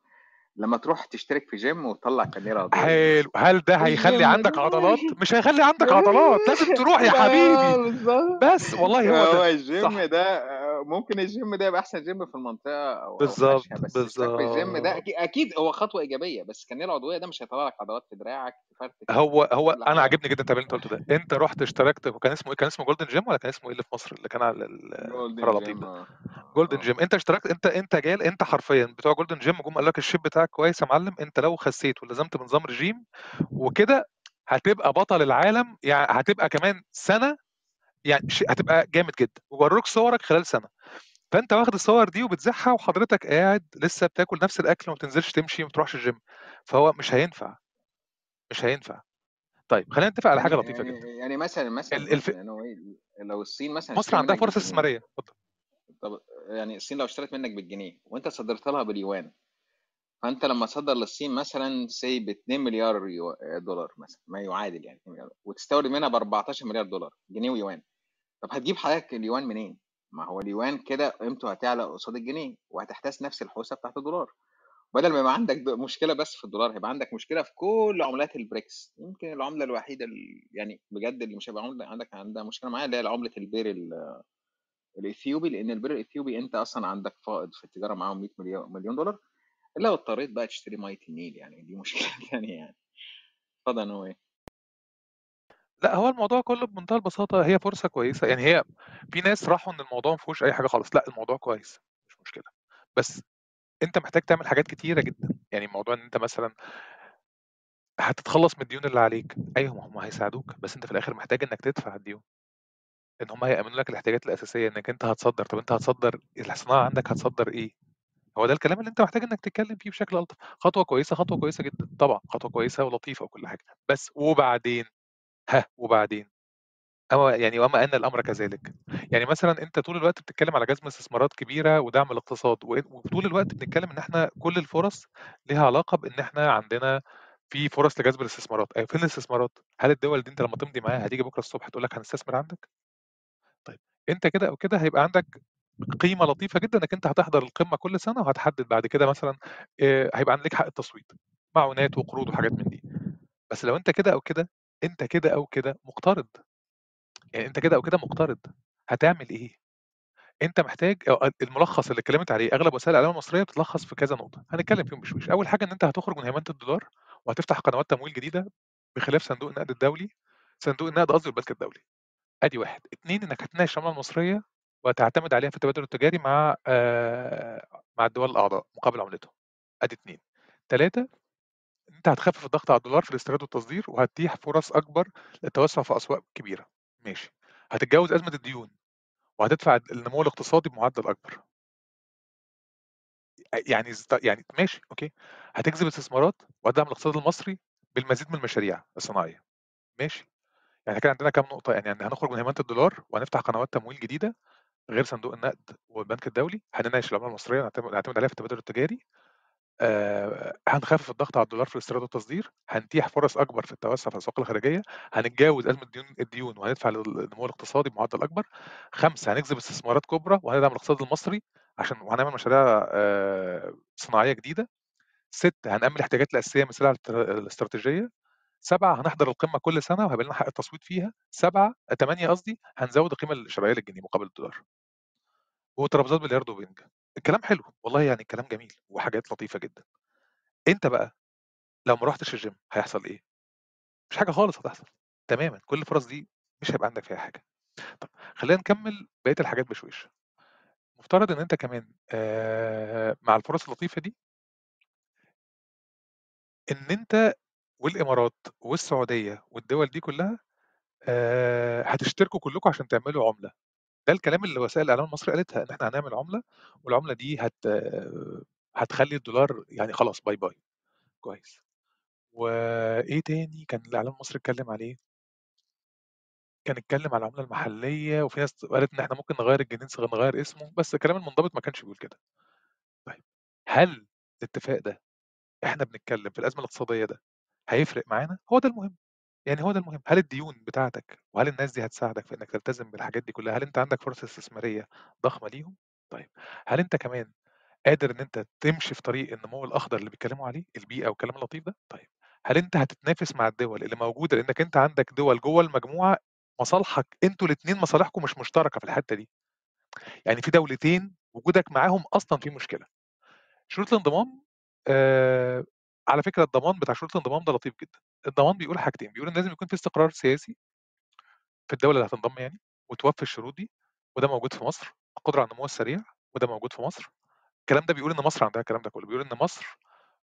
[SPEAKER 2] لما تروح تشترك في جيم وتطلع عضويه
[SPEAKER 1] حلو. هل ده هيخلي عندك عضلات؟ مش هيخلي عندك عضلات لازم تروح يا
[SPEAKER 2] ده
[SPEAKER 1] حبيبي. بس والله هو ده.
[SPEAKER 2] الجيم
[SPEAKER 1] صح.
[SPEAKER 2] ده آه، ممكن الجيم ده يبقى أحسن جيم في المنطقة أو
[SPEAKER 1] بالظبط
[SPEAKER 2] في الجيم ده
[SPEAKER 1] بالظبط
[SPEAKER 2] أكيد أكيد هو خطوة إيجابية بس الكارنيه العضوية ده مش هيطلع لك عضلات في دراعك في فرتك
[SPEAKER 1] هو هو
[SPEAKER 2] أنا
[SPEAKER 1] عاجبني جدا التعبير اللي أنت قلته ده أنت رحت اشتركت وكان اسمه كان اسمه Gold's Gym ولا كان اسمه إيه اللي في مصر؟ اللي كان على ال-
[SPEAKER 2] Gold's
[SPEAKER 1] الفرع اللطيف
[SPEAKER 2] جيم
[SPEAKER 1] ده. Gold's
[SPEAKER 2] آه
[SPEAKER 1] جيم أنت اشتركت أنت أنت جال أنت حرفيا بتوع Gold's Gym جم قال لك ال shape بتاعك كويس يا معلم أنت لو خسيت ولزمت بنظام رجيم وكده هتبقى بطل العالم يعني هتبقى كمان سنة يعني هتبقى جامد جدا. وجروك صورك خلال سنة. فأنت واخد الصور دي وبتذاعها وحضرتك قاعد لسه بتاكل نفس الأكل وما بتنزلش تمشي وما تروحش الجيم. فهو مش هينفع. مش هينفع. طيب خلينا نتفق على
[SPEAKER 2] يعني
[SPEAKER 1] حاجة لطيفة جدا.
[SPEAKER 2] يعني يعني مثلا مثلا
[SPEAKER 1] ال- الف...
[SPEAKER 2] يعني إيه، لو الصين مثلا
[SPEAKER 1] مصر عندها فرص استثمارية. اتفضل.
[SPEAKER 2] طب يعني الصين لو اشترت منك بالجنيه وانت صدرت لها باليوان فأنت لما تصدر للصين مثلا سيب 2 مليار. دولار مثلا ما يعادل يعني 2 مليار وتستورد منها ب 14 مليار دولار جنيه ويوان طب هتجيب حضرتك اليوان منين؟ ما هو اليوان كده قيمته هتعلى قصاد الجنيه وهتحتاج نفس الحوسة بتاعت الدولار بدل ما يبقى عندك د مشكلة بس في الدولار، هيبقى عندك مشكلة في كل عملات ال BRICS يمكن العملة الوحيدة ال يعني بجد اللي مش هيبقى عملة عندك عندها مشكلة معاها اللي هي عملة البير ال الإثيوبي، لإن البير الإثيوبي أنت أصلًا عندك فائض في التجارة معاهم 100 مليو مليون دولار، لو اضطريت بقى تشتري مَيّة النيل يعني دي مشكلة تانية يعني. اتفضل يا نوّاي.
[SPEAKER 1] لأ، هو الموضوع كلّه بمنتهى البساطة هي فرصة كويسة، يعني هي في ناس راحوا إن الموضوع ما فيهوش أي حاجة خالص، لأ الموضوع كويس، مش مشكلة، بس أنت محتاج تعمل حاجات كتيرة جدًا، يعني موضوع إن أنت مثلًا هتتخلّص من الديون اللي عليك، أيوه هم هيساعدوك، بس أنت في الآخر محتاج إنك تدفع الديون. إن هم هيأمنوا لك الاحتياجات الأساسية، إنك أنت هتصدّر، طَب أنت هتصدّر الصناعة عندك هتصدّر إيه؟ هو ده الكلام اللي أنت محتاج إنك تتكلّم فيه بشكل ألطف، خطوة كويسة، خطوة كويسة جدًا، طبعًا خطوة كويسة ولطيفة وكل حاجة، بس وبعدين، ها وبعدين؟ أو يعني وما أن الأمر كذلك، يعني مثلًا أنت طول الوقت بتتكلّم على جذب استثمارات كبيرة ودعم الاقتصاد، وطول الوقت بنتكلّم إن إحنا كل الفُرَص ليها علاقة بإن إحنا عندنا في فُرَص لجذب الاستثمارات، أيوه فين الاستثمارات؟ هل الدول دي أنت لمّا تمضي معاها هتيجي بكرة الصبح تقول لك هنستثمر عندك؟ طيب أنت كده أو كده هيبقى عندك قيمة لطيفة جدًا إنك أنت هتحضر القمة كل سنة وهتحدد بعد كده مثلًا هيبقى عندك حق التصويت، معونات وقروض وحاجات من دي، بس لو أنت كده أو كده، أنت كده أو كده مقترض، يعني أنت كده أو كده مقترض، هتعمل إيه؟ أنت محتاج الملخص اللي اتكلمت عليه أغلب وسائل الإعلام المصرية بتتلخص في كذا نقطة، هنتكلم فيهم بشويش، أول حاجة إن أنت هتخرج من هيمنة الدولار وهتفتح قنوات تمويل جديدة بخلاف صندوق النقد الدولي صندوق النقد قصدي والبنك الدولي. أدي 1، 2 إنك هتناقش العملة المصرية وهتعتمد عليها في التبادل التجاري مع آآ مع الدول الأعضاء مقابل عملتهم، أدي 2، 3 أنت هتخفف الضغط على الدولار في الاستيراد والتصدير وهتتيح فرص أكبر للتوسع في أسواق كبيرة، ماشي، هتتجاوز أزمة الديون وهتدفع النمو الاقتصادي بمعدل أكبر. أ يعني يعني ماشي، okay، هتجذب استثمارات وهتدعم الاقتصاد المصري بالمزيد من المشاريع الصناعية، ماشي، يعني كده عندنا كام نقطة، يعني هنخرج من هيمنة الدولار وهنفتح قنوات تمويل جديدة غير صندوق النقد والبنك الدولي، هنناقش العملة المصرية نعتمد عليها في التبادل التجاري، آآ هنخفف الضغط على الدولار في الاستيراد والتصدير، هنتيح فرص أكبر في التوسع في الأسواق الخارجية، هنتجاوز أزمة الديون الديون وهندفع للنمو الاقتصادي بمعدل أكبر، 5 هنجذب استثمارات كبرى وهندعم الاقتصاد المصري عشان وهنعمل مشاريع آآ صناعية جديدة، 6 هنأمن الاحتياجات الأساسية من السلع الاستراتيجية، 7 هنحضر القمة كل سنة وهيبقى لنا حق التصويت فيها، 7 8 قصدي هنزود القيمة الشرائية للجنيه مقابل الدولار. وترابيزات بلياردو وبينج، الكلام حلو، والله يعني الكلام جميل وحاجات لطيفة جدًا. أنت بقى لو ما رُحتش الgym هيحصل؟ ما فيش حاجة خالص هتحصل، تمامًا، كل الفرص دي مش هيبقى عندك فيها حاجة. طب خلّينا نكمّل بقية الحاجات بشويش. مفترض إن أنت كمان آآ مع الفرص اللطيفة دي إن أنت والإمارات والسعودية والدول دي كلّها هتشتركوا كلّكم عشان تعملوا عُملة، ده الكلام اللي وسائل الإعلام المصري قالتها، إن إحنا هنعمل عُملة والعُملة دي هت هتخلّي الدولار يعني خلاص باي باي، كويس. وإيه تاني كان الإعلام المصري اتكلّم عليه؟ كان اتكلّم على العملة المحلية وفي ناس قالت إن إحنا ممكن نغيّر الجنيه نغيّر اسمه، بس الكلام المنضبط ما كانش بيقول كده. طيب هل الاتفاق ده إحنا بنتكلّم في الأزمة الاقتصادية ده هيفرق معانا؟ هو ده المهم، يعني هو ده المهم، هل الديون بتاعتك وهل الناس دي هتساعدك في إنك تلتزم بالحاجات دي كلّها؟ هل أنت عندك فرص استثمارية ضخمة ليهم؟ طيب هل أنت كمان قادر إن أنت تمشي في طريق النمو الأخضر اللي بيتكلّموا عليه، البيئة والكلام اللطيف ده؟ طيب هل أنت هتتنافس مع الدول اللي موجودة لإنّك أنت عندك دول جوّه المجموعة مصالحك أنتم الاتنين مصالحكم مش مشتركة في الحتّة دي، يعني في دولتين وجودك معاهم أصلًا فيه مشكلة. شروط الانضمام آآ على فكرة الضمان بتاع شروط الانضمام ده لطيف جدًا، الضمان بيقول حاجتين، بيقول إن لازم يكون في استقرار سياسي في الدولة اللي هتنضم يعني وتوفي الشروط دي، وده موجود في مصر، القدرة على النمو السريع وده موجود في مصر، الكلام ده بيقول إن مصر عندها الكلام ده كلّه، بيقول إن مصر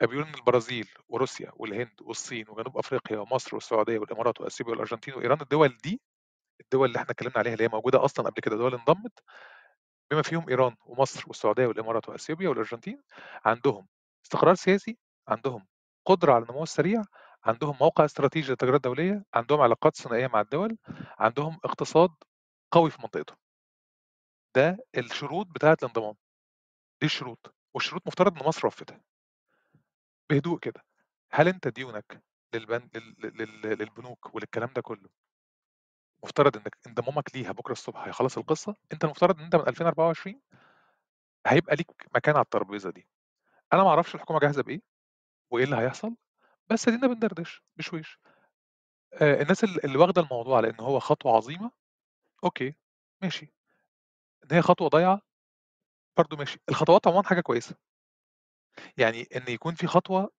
[SPEAKER 1] بيقول إن البرازيل وروسيا والهند والصين وجنوب أفريقيا ومصر والسعودية والإمارات وأثيوبيا والأرجنتين وإيران، الدول دي الدول اللي إحنا اتكلّمنا عليها اللي هي موجودة أصلًا قبل كده دول انضمت بما فيهم إيران ومصر والسعودية والإمارات وأثيوبيا والأرجنتين، عندهم استقرار سياسي، عندهم قدرة على النمو السريع، عندهم موقع استراتيجي للتجارة الدولية، عندهم علاقات ثنائية مع الدول، عندهم اقتصاد قوي في منطقتهم. ده الشروط بتاعة الانضمام، دي الشروط، والشروط مفترض إن مصر وفّتها. بهدوء كده، هل أنت ديونك للبن لل لل للبنوك وللكلام ده كلّه مفترض إنك انضمامك ليها بكرة الصبح هيخلّص القصة؟ أنت المفترض إن أنت من 2024 هيبقى ليك مكان على الترابيزة دي، أنا ما أعرفش الحكومة جاهزة بإيه وإيه اللي هيحصل، بس أدينا بندردش بشويش. الناس ال اللي واخدة الموضوع على إن هو خطوة عظيمة، أوكي، ماشي. إن هي خطوة ضايعة، برضه ماشي. الخطوات عمومًا حاجة كويسة. يعني إن يكون في خطوة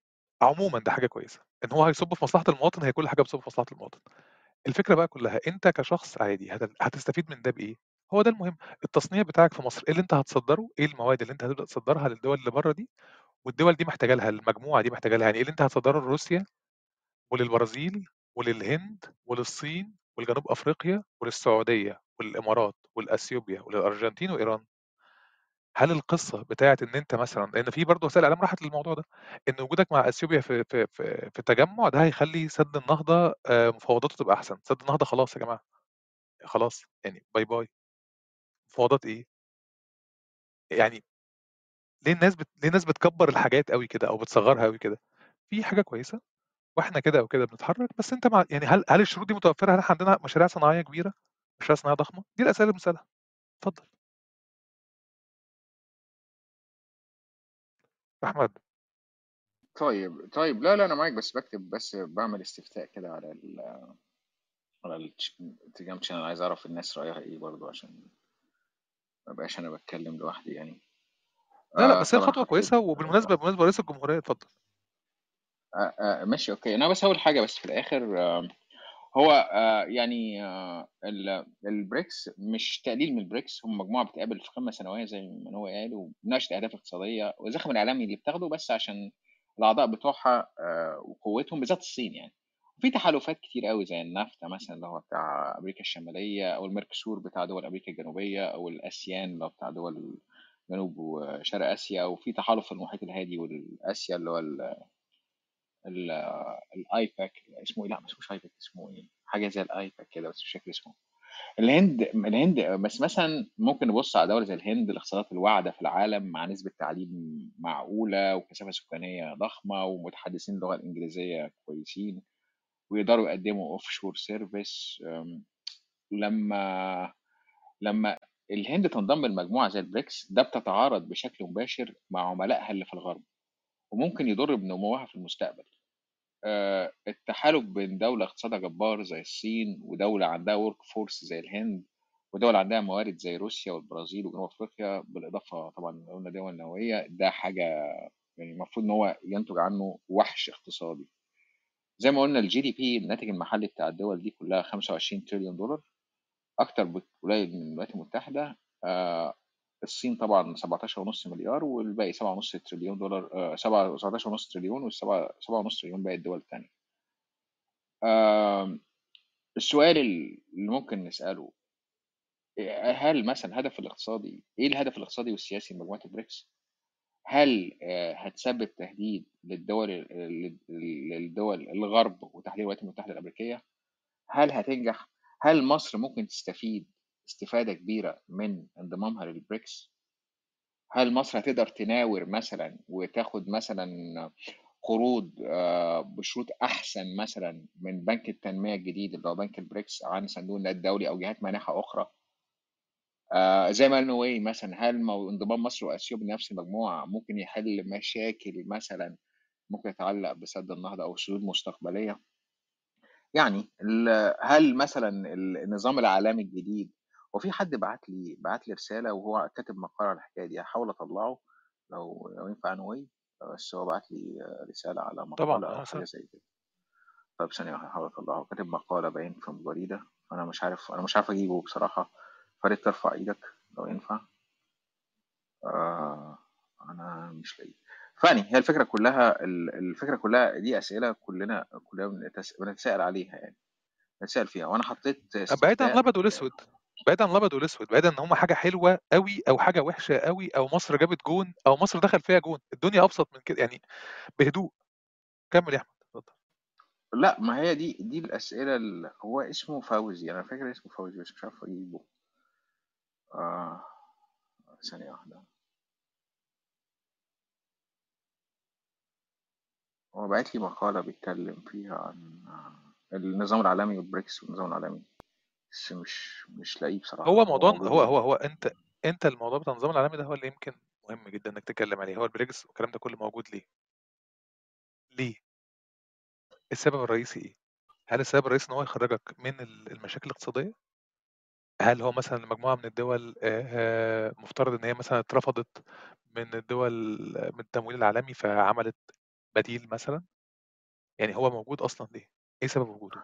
[SPEAKER 1] عمومًا ده حاجة كويسة، إن هو هيصُب في مصلحة المواطن، هي كل حاجة بتصُب في مصلحة المواطن. الفكرة بقى كلّها أنت كشخص عادي هت هتستفيد من ده بإيه؟ هو ده المهم. التصنيع بتاعك في مصر، إيه اللي أنت هتصدّره، إيه المواد اللي أنت هتبدأ تصدّرها للدول اللي برّه دي، والدول دي محتاجة لها، المجموعة دي محتاجة لها، يعني إيه اللي أنت هتصدّره لروسيا وللبرازيل وللهند وللصين ولجنوب أفريقيا وللسعودية وللإمارات ولأثيوبيا وللأرجنتين وإيران. هل القصة بتاعة إن أنت مثلًا لإن في برضه وسائل إعلام راحت للموضوع ده، إن وجودك مع أثيوبيا في في في في التجمُّع ده هيخلّي سد النهضة آآ مفاوضاته تبقى أحسن، سد النهضة خلاص يا جماعة، خلاص يعني bye bye. مفاوضات إيه؟ يعني ليه الناس بت ليه الناس بتكبّر الحاجات أوي كده أو بتصغّرها أوي كده؟ في حاجة كويسة وإحنا كده أو كده بنتحرّك، بس أنت مع يعني هل هل الشروط دي متوفّرة؟ هل إحنا عندنا مشاريع صناعية كبيرة، مشاريع صناعية ضخمة؟ دي الأسئلة اللي. اتفضل. أحمد.
[SPEAKER 2] طيب، طيب. لا، لا أنا معاك بس باكتب بس باعمل استفتاء كده على ال على التليجرام channel عايز أعرف الناس رأيها إيه برضه عشان ما ابقاش أنا باتكلّم لوحدي يعني.
[SPEAKER 1] لا، لأ،
[SPEAKER 2] آآ
[SPEAKER 1] بس هي
[SPEAKER 2] حطّيت
[SPEAKER 1] كويسة وبالمناسبة بالمناسبة رئيس الجمهورية اتفضل.
[SPEAKER 2] آآ آآ ماشي أوكي. أنا بس هاقول حاجة بس في الآخر هو آآ يعني ال الBRICS مش تقليل من الBRICS هم مجموعة بتتقابل في قمة سنوية زي ما هو قال ومناقشة أهداف اقتصادية والزخم الإعلامي اللي بتاخده بس عشان الأعضاء بتوعها آآ وقوتهم بالذات الصين يعني. وفي تحالفات كتير أوي زي الNAFTA مثلًا اللي هو بتاع أمريكا الشمالية أو الMercosur بتاع دول أمريكا الجنوبية أو الASEAN اللي هو بتاع دول جنوب وشرق آسيا وفي تحالف في المحيط الهادي والآسيا اللي هو ال ال الAIPAC اسمه إيه؟ لأ ما اسموش AIPAC اسمه إيه؟ حاجة زي الAIPAC كده بس مش فاكر اسمه. الهند الهند بس مثلًا ممكن نبُص على دولة زي الهند الاقتصادات الواعدة في العالم مع نسبة تعليم معقولة وكثافة سكانية ضخمة ومتحدثين اللغة الإنجليزية كويسين ويقدروا يقدّموا offshore service آمم لمّا لمّا الهند تنضم لمجموعة زي الBRICS ده بتتعارض بشكل مباشر مع عملائها اللي في الغرب وممكن يضر بنموها في المستقبل. آآ التحالف بين دولة اقتصادها جبار زي الصين ودولة عندها workforce زي الهند ودول عندها موارد زي روسيا والبرازيل وجنوب أفريقيا بالإضافة طبعًا قلنا دول نووية ده حاجة يعني المفروض إن هو ينتج عنه وَحْش اقتصادي. زي ما قلنا الGDP الناتج المحلي بتاع الدول دي كلها 25 تريليون دولار أكتر بك قليل من الولايات المتحدة آآ الصين طبعًا 17.5 مليار والباقي 7.5 تريليون دولار آآ سبعة 17.5 تريليون والسبعة 7.5 تريليون باقي الدول التانية. آمم السؤال ال اللي ممكن نسأله آآ هل مثلًا الهدف الاقتصادي إيه الهدف الاقتصادي والسياسي لمجموعة الBRICS؟ هل آآ هتسبب تهديد للدول للدول الغرب وتحديدًا الولايات المتحدة الأمريكية؟ هل هتنجح؟ هل مصر ممكن تستفيد استفادة كبيرة من انضمامها للBRICS؟ هل مصر هتقدر تناور مثلًا وتاخد مثلًا قروض آآ بشروط أحسن مثلًا من بنك التنمية الجديد اللي هو بنك الBRICS عن صندوق النقد الدولي أو جهات مانحة أخرى؟ آآ زي ما قال نوي مثلًا هل انضمام مصر وأثيوبيا لنفس المجموعة ممكن يحل مشاكل مثلًا ممكن تتعلق بسد النهضة أو سدود مستقبلية؟ يعني هل مثلًا ال النظام العالمي الجديد هو في حد بعت لي بعت لي رسالة وهو كاتب مقال على الحكاية دي هاحاول أطلّعه لو لو ينفع نوي بس هو بعت لي رسالة على
[SPEAKER 1] طبعًا،
[SPEAKER 2] أو
[SPEAKER 1] أهلًا
[SPEAKER 2] حاجة
[SPEAKER 1] وسهلًا.
[SPEAKER 2] زي كده. طب ثانية واحدة هاحاول أطلّعه، كاتب مقالة باين في جريدة فأنا مش عارف أنا مش عارف أجيبه بصراحة، فياريت ترفع إيدك لو ينفع. آآ أنا مش لاقيه. فيعني هي الفكرة كلّها ال الفكرة كلّها دي أسئلة كلنا كلنا بنتس بنتساءل عليها يعني، بنتساءل فيها وأنا حطيت
[SPEAKER 1] بعيد عن
[SPEAKER 2] استفتاء
[SPEAKER 1] الأبيض والأسود، بعيد عن الأبيض والأسود، بعيد عن إن هم حاجة حلوة أوي أو حاجة وحشة أوي أو مصر جابت جون أو مصر دخل فيها جون، الدنيا أبسط من كده يعني بهدوء. كمّل يا أحمد، اتفضل.
[SPEAKER 2] لأ، ما هي دي دي الأسئلة ال هو اسمه فوزي، أنا فاكر اسمه فوزي بس مش عارف أجيبه. آه، ثانية واحدة. هو باعت لي مقالة بيتكلم فيها عن النظام العالمي والBRICS والنظام العالمي، بس مش مش لاقيه بصراحة
[SPEAKER 1] هو موضوع هو. هو هو أنت أنت الموضوع بتاع النظام العالمي ده هو اللي يمكن مهم جدا انك تتكلم عليه هو البريكس والكلام ده كله موجود ليه؟ ليه؟ السبب الرئيسي إيه؟ هل السبب الرئيسي ان هو يخرجك من المشاكل الاقتصادية؟ هل هو مثلا مجموعة من الدول مفترض إن هي مثلا اترفضت من الدول من التمويل العالمي فعملت بديل مثلا؟ يعني هو موجود أصلا ليه؟ إيه سبب وجوده؟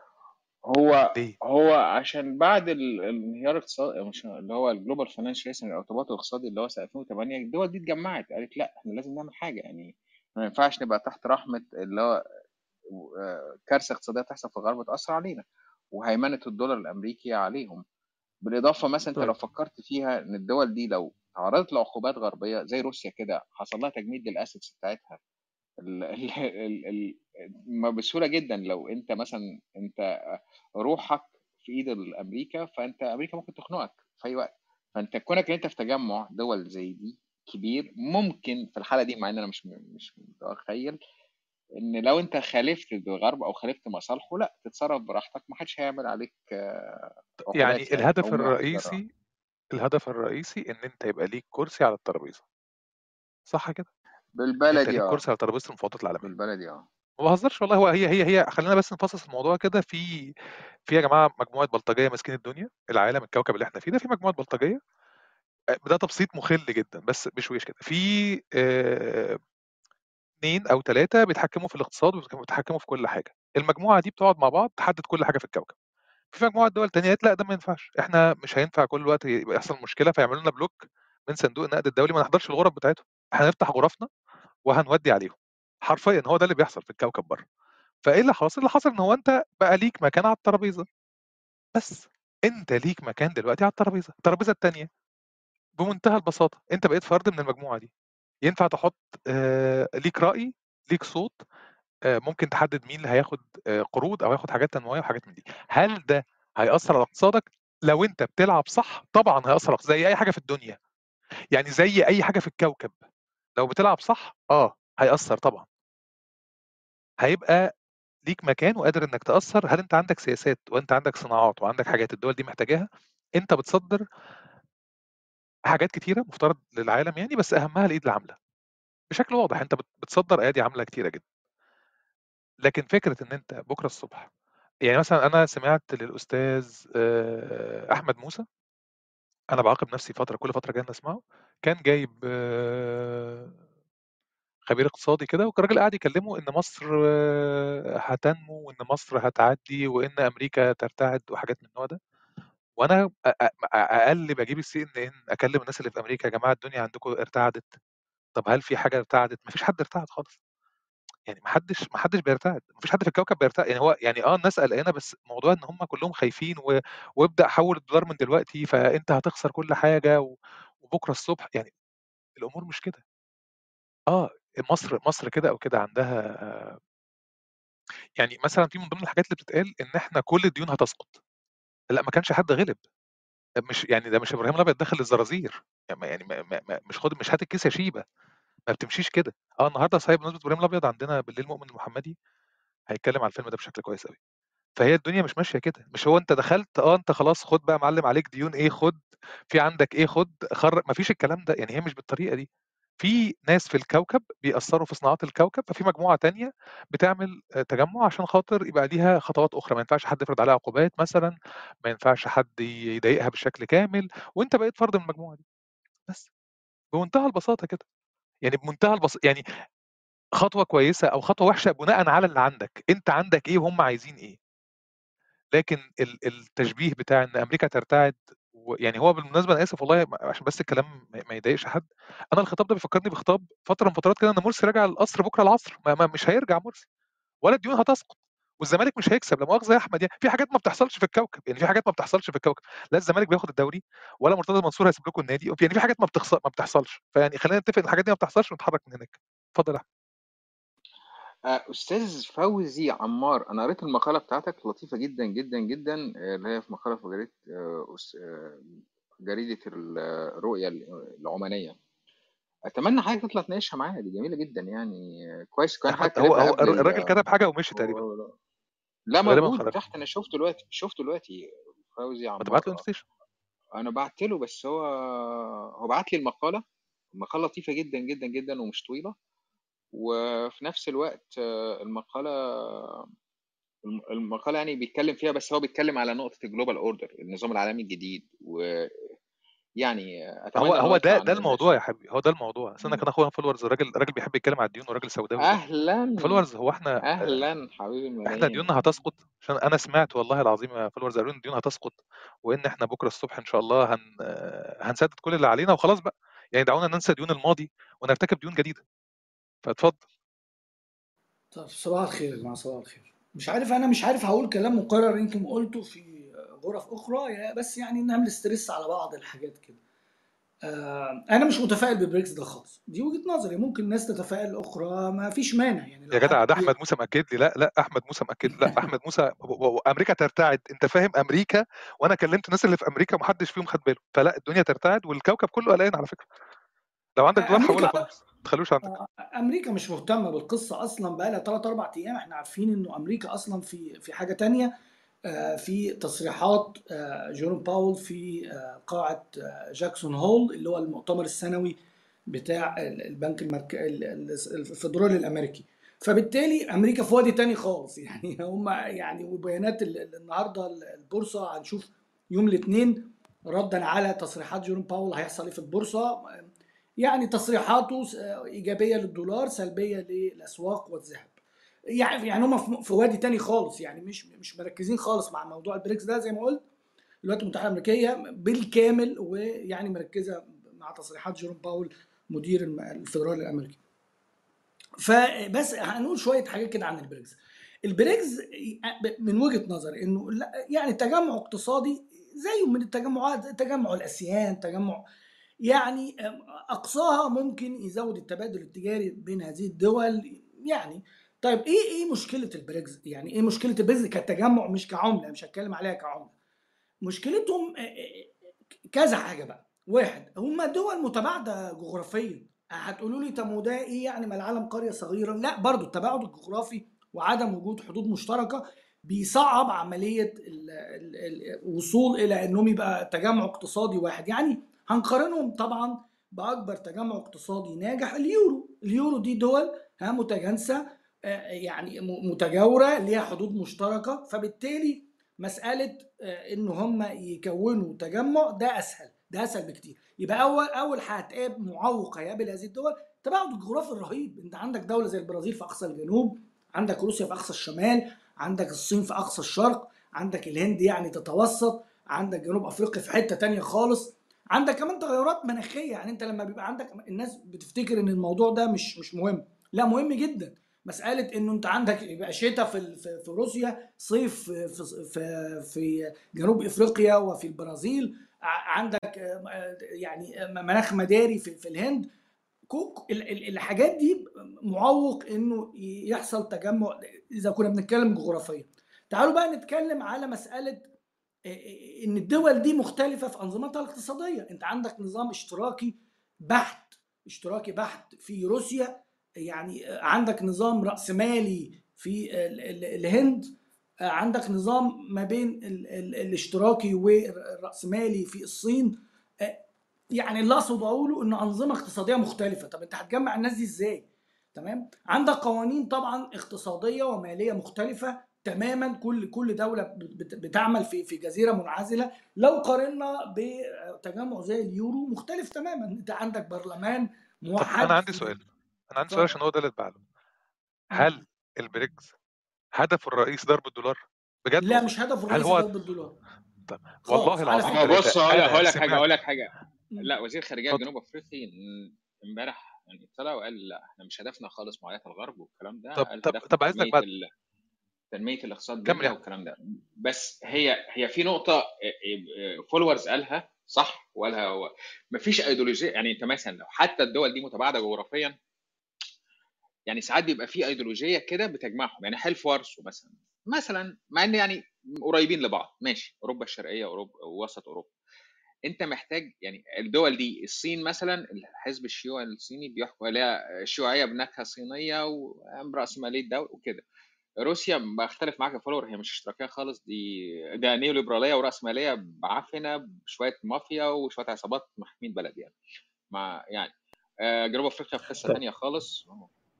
[SPEAKER 2] هو
[SPEAKER 1] ليه؟
[SPEAKER 2] هو عشان بعد ال- الانهيار الاقتصادي مش اللي هو ال global financial crisis الارتباط الاقتصادي اللي هو سنة 2008 الدول دي اتجمعت قالت لأ إحنا لازم نعمل حاجة يعني ما ينفعش نبقى تحت رحمة اللي هو آه، كارثة اقتصادية تحصل في الغرب تاثر علينا وهيمنة الدولار الأمريكي عليهم بالإضافة مثلا أنت لو
[SPEAKER 1] طيب
[SPEAKER 2] فكرت فيها إن الدول دي لو تعرضت لعقوبات غربية زي روسيا كده حصل لها تجميد للأسيتس بتاعتها ال ال ال ال ما بسهولة جدا لو أنت مثلا أنت روحك في إيد الامريكا فأنت أمريكا ممكن تخنقك في أي وقت. فأنت كونك إن أنت في تجمع دول زي دي كبير ممكن في الحالة دي مع إن أنا مش مش متخيل إن لو أنت خالفت الغرب أو خالفت مصالحه لأ تتصرف براحتك. ما حدش هيعمل عليك آه،
[SPEAKER 1] يعني الهدف الرئيسي الهدف الرئيسي إن أنت يبقى ليك كرسي على الترابيزة. صح كده؟
[SPEAKER 2] بالبلدي آه.
[SPEAKER 1] كرسي على ترابيزة المفاوضات العالمية.
[SPEAKER 2] بالبلدي آه.
[SPEAKER 1] ما بهزرش والله. هو هي هي هي خلينا بس نفصص الموضوع كده. في في يا جماعة مجموعة بلطجية ماسكين الدنيا العالم الكوكب اللي إحنا فيه ده في مجموعة بلطجية. آه، ده تبسيط مخل جدا بس بشويش كده. في آه، اثنين أو ثلاثة بيتحكموا في الاقتصاد وبيتحكموا في كل حاجة. المجموعة دي بتقعد مع بعض تحدد كل حاجة في الكوكب. في مجموعة دول تانية قالت لا ده ما ينفعش. إحنا مش هينفع كل وقت يبقى يحصل مشكلة فيعملوا لنا بلوك من صندوق النقد الدولي ما نحضرش الغرف بتاعتهم. إحنا هنفتح غرفنا وهنودي عليهم. حرفيا هو ده اللي بيحصل في الكوكب بره. فإيه اللي حاصل؟ اللي حصل إن هو أنت بقى ليك مكان على الترابيزة. بس أنت ليك مكان دلوقتي على الترابيزة. الترابيزة التانية. بمنتهى البساطة أنت بقيت فرد من المجموعة دي. ينفع تحط ليك رأي ليك صوت ممكن تحدد مين اللي هياخد قروض أو هياخد حاجات تنموية وحاجات من دي. هل ده هيأثر على اقتصادك؟ لو أنت بتلعب صح طبعا هيأثر على زي أي حاجة في الدنيا. يعني زي أي حاجة في الكوكب. لو بتلعب صح آه هيأثر طبعا. هيبقى ليك مكان وقادر إنك تأثر هل أنت عندك سياسات وأنت عندك صناعات وعندك حاجات الدول دي محتاجاها أنت بتصدر حاجات كتيرة مفترض للعالم يعني بس أهمها الايد العامله بشكل واضح أنت بت- بتصدر أيادي عامله كتيرة جدا. لكن فكرة إن أنت بكرة الصبح يعني مثلا أنا سمعت للأستاذ أحمد موسى. أنا بعاقب نفسي فترة كل فترة جاي أسمعه. كان جايب خبير اقتصادي كده والراجل قاعد يكلمه إن مصر هتنمو وإن مصر هتعدي وإن أمريكا ترتعد وحاجات من النوع ده. أ- أقل بجيب السي إن إن أكلم الناس اللي في أمريكا يا جماعة الدنيا عندكم ارتعدت. طب هل في حاجة ارتعدت؟ مفيش حد ارتعد خالص. يعني ما حدش ما حدش بيرتعد ما فيش حد في الكوكب بيرتعد يعني هو يعني آه الناس قلقانة بس موضوع إن هم كلهم خايفين و... وابدأ حول الدولار من دلوقتي فأنت هتخسر كل حاجة و... وبكرة الصبح يعني الأمور مش كده. آه مصر مصر كده أو كده عندها يعني مثلا في من ضمن الحاجات اللي بتتقال إن إحنا كل الديون هتسقط. لأ ما كانش حد غلب. مش يعني ده مش إبراهيم الأبيض دخل الزرازير يعني ما- يعني ما ما مش خد مش هات الكيس يا شيبة. ما بتمشيش كده. آه النهارده صحيح بمناسبة إبراهيم الأبيض عندنا بالليل مؤمن المحمدي هيتكلم على الفيلم ده بشكل كويس قوي فهي الدنيا مش ماشية كده. مش هو أنت دخلت؟ آه أنت خلاص خد بقى معلم عليك ديون إيه خد؟ في عندك إيه خد؟ خر ما فيش الكلام ده. يعني هي مش بالطريقة دي. في ناس في الكوكب بيأثروا في صناعات الكوكب ففي مجموعة تانية بتعمل آه، تجمع عشان خاطر يبقى ليها خطوات أخرى. ما ينفعش حد يفرض عليها عقوبات مثلا ما ينفعش حد يضايقها بشكل كامل وأنت بقيت فرد من المجموعة دي. بس بمنتهى البساطة كده. يعني بمنتهى البساطة يعني خطوة كويسة أو خطوة وحشة بناء على اللي عندك أنت عندك إيه وهم عايزين إيه. لكن ال- التشبيه بتاع إن أمريكا ترتعد يعني هو بالمناسبة أنا آسف والله عشان بس الكلام ما ما يضايقش حد أنا الخطاب ده بيفكرني بخطاب فترة من فترات كده إن مرسي راجع القصر بكرة العصر ما ما مش هيرجع مرسي ولا الديون هتسقط. والزمالك مش هيكسب لا مؤاخذة يا أحمد يعني في حاجات ما بتحصلش في الكوكب يعني في حاجات ما بتحصلش في الكوكب لا الزمالك بياخد الدوري ولا مرتضى منصور هيسيب لكم النادي يعني في حاجات ما بتحصل ما بتحصلش فيعني خلينا نتفق إن الحاجات دي ما بتحصلش ونتحرك من هناك. اتفضل أحمد.
[SPEAKER 2] آه، أستاذ فوزي عمار أنا قريت المقالة بتاعتك لطيفة جدا جدا جدا آه، اللي هي في مقالة في جريدة آه، جريدة الرؤية العمانية. أتمنى حضرتك تطلع تناقشها معايا دي جميلة جدا يعني كويس كان حضرتك
[SPEAKER 1] هو الراجل كتب حاجة ومشي تقريبا.
[SPEAKER 2] لا موجود تحت أنا شفته دلوقتي شفته دلوقتي فوزي
[SPEAKER 1] ما تبعت له انفيتيشن.
[SPEAKER 2] أنا بعت له بس هو هو بعت لي المقالة. المقالة لطيفة جدا جدا جدا ومش طويلة. وفي نفس الوقت آه، المقالة الم- المقالة يعني بيتكلم فيها بس هو بيتكلم على نقطة ال global order النظام العالمي الجديد أتمنى
[SPEAKER 1] هو هو ده ده الموضوع يا حبيبي. هو ده الموضوع.
[SPEAKER 2] مم.
[SPEAKER 1] كان أخويا فولورز راجل راجل بيحب يتكلم على الديون وراجل سوداوي.
[SPEAKER 2] أهلا.
[SPEAKER 1] فولورز هو إحنا
[SPEAKER 2] أهلا حبيبي إحنا
[SPEAKER 1] ديوننا هتسقط؟ عشان أنا سمعت والله العظيم يا فولورز قالوا ان الديون هتسقط وإن إحنا بكرة الصبح إن شاء الله هن هنسدد كل اللي علينا وخلاص بقى. يعني دعونا ننسى ديون الماضي ونرتكب ديون جديدة. فاتفضل.
[SPEAKER 3] طب صباح الخير يا جماعة صباح الخير. مش عارف أنا مش عارف هقول كلام مكرر يمكن قلته في غرف أخرى بس يعني نعمل stress على بعض الحاجات كده. آه أنا مش متفائل بالبريكس ده خالص. دي وجهة نظري. ممكن ناس تتفائل أخرى ما فيش مانع يعني.
[SPEAKER 1] يا جدع ده أحمد موسى مأكد لي. لا لا أحمد موسى مأكد لي. لا أحمد موسى وأمريكا ترتعد. أنت فاهم أمريكا؟ وأنا كلمت الناس اللي في أمريكا محدش فيهم خد باله. فلا الدنيا ترتعد والكوكب كله قلقان على فكرة. لو عندك دولار حولها أمريكا ما تخلوش عندك.
[SPEAKER 3] آه، أمريكا مش مهتمة بالقصة أصلا. بقى لها 3 4 أيام إحنا عارفين إنه أمريكا أصلا في في حاجة تانية. آه، في تصريحات آه، جيروم باول في آه، قاعة آه، جاكسون هول اللي هو المؤتمر السنوي بتاع ال- البنك المرك... ال- ال- الفدرالي الأمريكي. فبالتالي أمريكا في وادي تاني خالص. يعني هم يعني وبيانات ال- ال- النهارده البورصة هنشوف يوم الاثنين ردا على تصريحات جيروم باول هيحصل إيه في البورصة. يعني تصريحاته إيجابية للدولار سلبية للأسواق والذهب. يعني يعني هم في- وادي تاني خالص يعني مش مش مركزين خالص مع موضوع البريكس ده زي ما قلت. الولايات المتحدة الأمريكية بالكامل ويعني مركزة مع تصريحات جيروم باول مدير الفدرالي الأمريكي. فبس هنقول شوية حاجات كده عن البريكس. البريكس من وجهة نظري إنه يعني تجمع اقتصادي زيه من التجمعات تجمع الأسيان تجمع يعني أقصاها ممكن يزود التبادل التجاري بين هذه الدول يعني طيب إيه إيه مشكلة البريكس يعني إيه مشكلة البريكس كتجمع مش كعملة؟ مش هتكلم عليها كعملة. مشكلتهم كذا حاجة بقى. واحد هم دول متباعدة جغرافيا. هتقولوا لي طب وده إيه؟ يعني ما العالم قرية صغيرة؟ لا برضو التباعد الجغرافي وعدم وجود حدود مشتركة بيصعب عملية ال- ال- ال- الوصول إلى إنهم يبقى تجمع اقتصادي واحد. يعني هنقارنهم طبعا بأكبر تجمع اقتصادي ناجح اليورو. اليورو دي دول متجانسة آه، يعني م- متجاورة ليها حدود مشتركة فبالتالي مسألة آه، إن هم يكونوا تجمع ده أسهل ده أسهل بكتير. يبقى أول أول هتقابل معوق هيقابل هذه الدول التباعد الجغرافي الرهيب. أنت عندك دولة زي البرازيل في أقصى الجنوب عندك روسيا في أقصى الشمال عندك الصين في أقصى الشرق عندك الهند يعني تتوسط عندك جنوب أفريقيا في حتة تانية خالص. عندك كمان تغيرات مناخية يعني أنت لما بيبقى عندك الناس بتفتكر إن الموضوع ده مش مش مهم. لا مهم جدا. مساله إنه أنت عندك يبقى شتاء في في روسيا صيف في في في, جنوب إفريقيا وفي البرازيل عندك آه، آه، يعني آه، مناخ مداري في, في الهند. كوك ال- ال- الحاجات دي معوق إنه يحصل تجمع إذا كنا بنتكلم جغرافيا. تعالوا بقى نتكلم على مسألة إن الدول دي مختلفة في أنظمتها الاقتصادية. أنت عندك نظام اشتراكي بحت اشتراكي بحت في روسيا يعني عندك نظام رأسمالي في ال- ال- الهند عندك نظام ما بين ال- ال- الاشتراكي والرأسمالي في الصين. يعني اللي أقصد أقوله إن أنظمة اقتصادية مختلفة. طب أنت هتجمع الناس دي إزاي؟ تمام؟ عندك قوانين طبعا اقتصادية ومالية مختلفة تماما. كل كل دولة بت- بتعمل في في جزيرة منعزلة. لو قارنا بتجمع زي اليورو مختلف تماما. أنت عندك برلمان موحد.
[SPEAKER 1] أنا عندي سؤال. أنا عندي سؤال. عشان هو ده اللي اتبع له هل البريكس هدف الرئيس ضرب الدولار بجد؟
[SPEAKER 3] لا مش هدف
[SPEAKER 1] هل
[SPEAKER 3] الرئيس
[SPEAKER 1] هو
[SPEAKER 3] ضرب الدولار
[SPEAKER 1] طب والله العظيم
[SPEAKER 2] بص هقول لك
[SPEAKER 1] حاجة
[SPEAKER 2] هقول لك
[SPEAKER 3] حاجة.
[SPEAKER 2] لا وزير
[SPEAKER 1] خارجية.
[SPEAKER 2] الجنوب افريقي امبارح يعني طلع وقال لا إحنا مش هدفنا خالص معاداه الغرب والكلام ده.
[SPEAKER 1] طب طب طب عايزك
[SPEAKER 2] تنمية
[SPEAKER 1] بعد
[SPEAKER 2] ال... تنمية الاقتصاد
[SPEAKER 1] كمل.
[SPEAKER 2] والكلام ده. بس هي هي في نقطة فولورز قالها صح؟ وقالها هو مفيش ايديولوجيه يعني انت مثلا لو حتى الدول دي متباعدة جغرافيا يعني ساعات بيبقى في ايديولوجية كده بتجمعهم يعني حلف وارسو مثلا. مثلا مع إن يعني قريبين لبعض. ماشي أوروبا الشرقية اوروبا ووسط أوروبا. أنت محتاج يعني الدول دي الصين مثلا الحزب الشيوعي الصيني بيحكم عليها شيوعيه بنكهه صينية وراسماليه دوله وكده. روسيا بختلف معاك يا فولور هي مش اشتراكية خالص دي ده نيو ليبراليه وراسماليه بعفنة بشويه مافيا وشوية عصابات حاكمين بلد يعني. مع يعني آه، جنوب أفريقيا في قصه. ثانية خالص.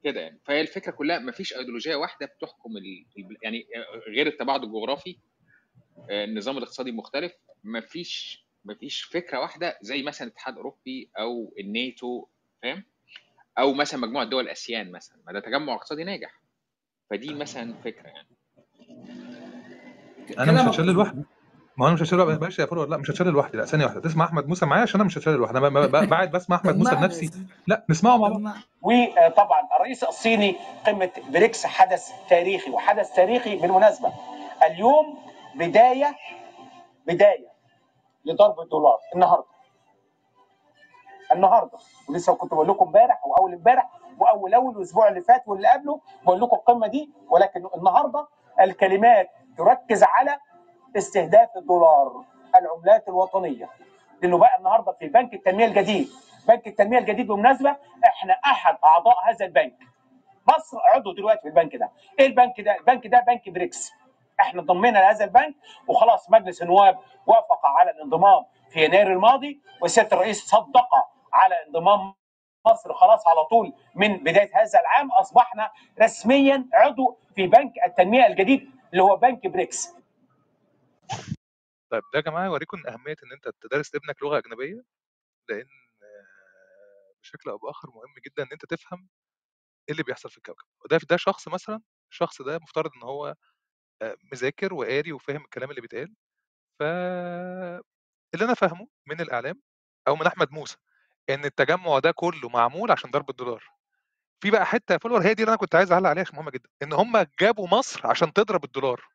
[SPEAKER 2] كده يعني. فهي الفكرة كلها مفيش ايديولوجيه واحدة بتحكم ال... يعني غير التباعد الجغرافي آه، النظام الاقتصادي مختلف. مفيش مفيش فكرة واحدة زي مثلا الاتحاد الأوروبي أو الناتو فاهم؟ أو مثلا مجموعة دول أسيان مثلا. ما ده تجمع اقتصادي ناجح. فدي مثلا فكرة يعني.
[SPEAKER 1] أنا مش
[SPEAKER 3] مظبوط.
[SPEAKER 1] لوحدي ما أنا مش لوحدي ماشي يا فروه لا مش هتشل لوحدي لا ثانية واحدة. تسمع أحمد موسى معايا؟ عشان أنا مش هتشل لوحدي. أنا بعد بسمع أحمد موسى بنفسي. لا نسمعه مع بعض.
[SPEAKER 4] وطبعا الرئيس الصيني قمة بريكس حدث تاريخي وحدث تاريخي بالمناسبة. اليوم بداية بداية لضرب الدولار. النهارده. النهارده. ولسه كنت بقول لكم امبارح واول امبارح واول أول الأسبوع اللي فات واللي قبله بقول لكم القمة دي. ولكن النهارده الكلمات تركز على استهداف الدولار العملات الوطنية. لأنه بقى النهارده في بنك التنمية الجديد. بنك التنمية الجديد بالمناسبة إحنا أحد أعضاء هذا البنك. مصر عضو دلوقتي في البنك ده. إيه البنك ده؟ البنك ده بنك بريكس. إحنا ضمينا لهذا البنك وخلاص مجلس النواب وافق على الانضمام في يناير الماضي وسياده الرئيس صدق على انضمام مصر خلاص على طول من بداية هذا العام. أصبحنا رسميا عضو في بنك التنمية الجديد اللي هو بنك بريكس.
[SPEAKER 1] طيب ده يا جماعة يوريكم إن أهمية إن أنت تدرس لابنك لغة أجنبية لأن آه، بشكل أو بآخر مهم جدا إن أنت تفهم إيه اللي بيحصل في الكوكب. وده ده شخص مثلا الشخص ده مفترض إن هو مذاكر وقاري وفاهم الكلام اللي بيتقال. ف اللي أنا فاهمه من الإعلام أو من أحمد موسى إن التجمع ده كله معمول عشان ضرب الدولار. في بقى حتة يا فولور هي دي اللي أنا كنت عايز أعلق عليها عشان مهمة جدا إن هم جابوا مصر عشان تضرب الدولار.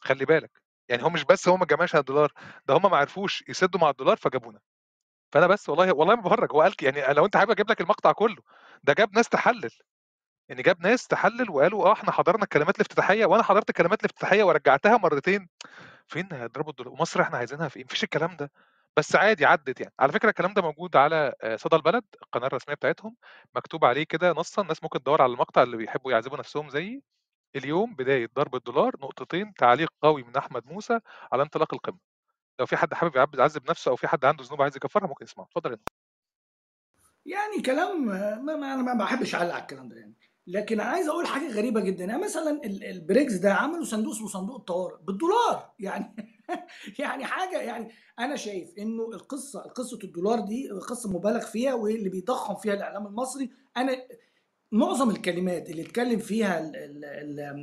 [SPEAKER 1] خلي بالك. يعني هم مش بس هم ما جمعش على الدولار ده هم ما عرفوش يسدوا مع الدولار فجابونا. فأنا بس والله والله ما بهرج. هو قال يعني لو أنت حابب أجيب لك المقطع كله ده جاب ناس تحلل. يعني جاب ناس تحلل وقالوا آه إحنا حضرنا الكلمات الافتتاحية وأنا حضرت الكلمات الافتتاحية ورجعتها مرتين. فين هيضربوا الدولار؟ ومصر إحنا عايزينها في إيه مفيش الكلام ده. بس عادي عدت يعني. على فكرة الكلام ده موجود على آه، صدى البلد القناة الرسمية بتاعتهم مكتوب عليه كده نصا الناس ممكن تدور على المقطع اللي بيحبوا يعذبوا نفسهم زيي. اليوم بداية ضرب الدولار نقطتين تعليق قوي من أحمد موسى على انطلاق القمة. لو في حد حابب يعذب نفسه أو في حد عنده ذنوب عايز يكفرها ممكن يسمعه. اتفضل نور.
[SPEAKER 3] يعني كلام ما, ما أنا ما بحبش أعلق على الكلام ده يعني. لكن عايز أقول حاجة غريبة جدا. يعني مثلا ال- البريكس ده عملوا صندوق اسمه صندوق الطوارئ بالدولار. يعني يعني حاجة يعني أنا شايف إنه القصة قصة الدولار دي قصة مبالغ فيها واللي بيضخم فيها الإعلام المصري أنا معظم الكلمات اللي اتكلم فيها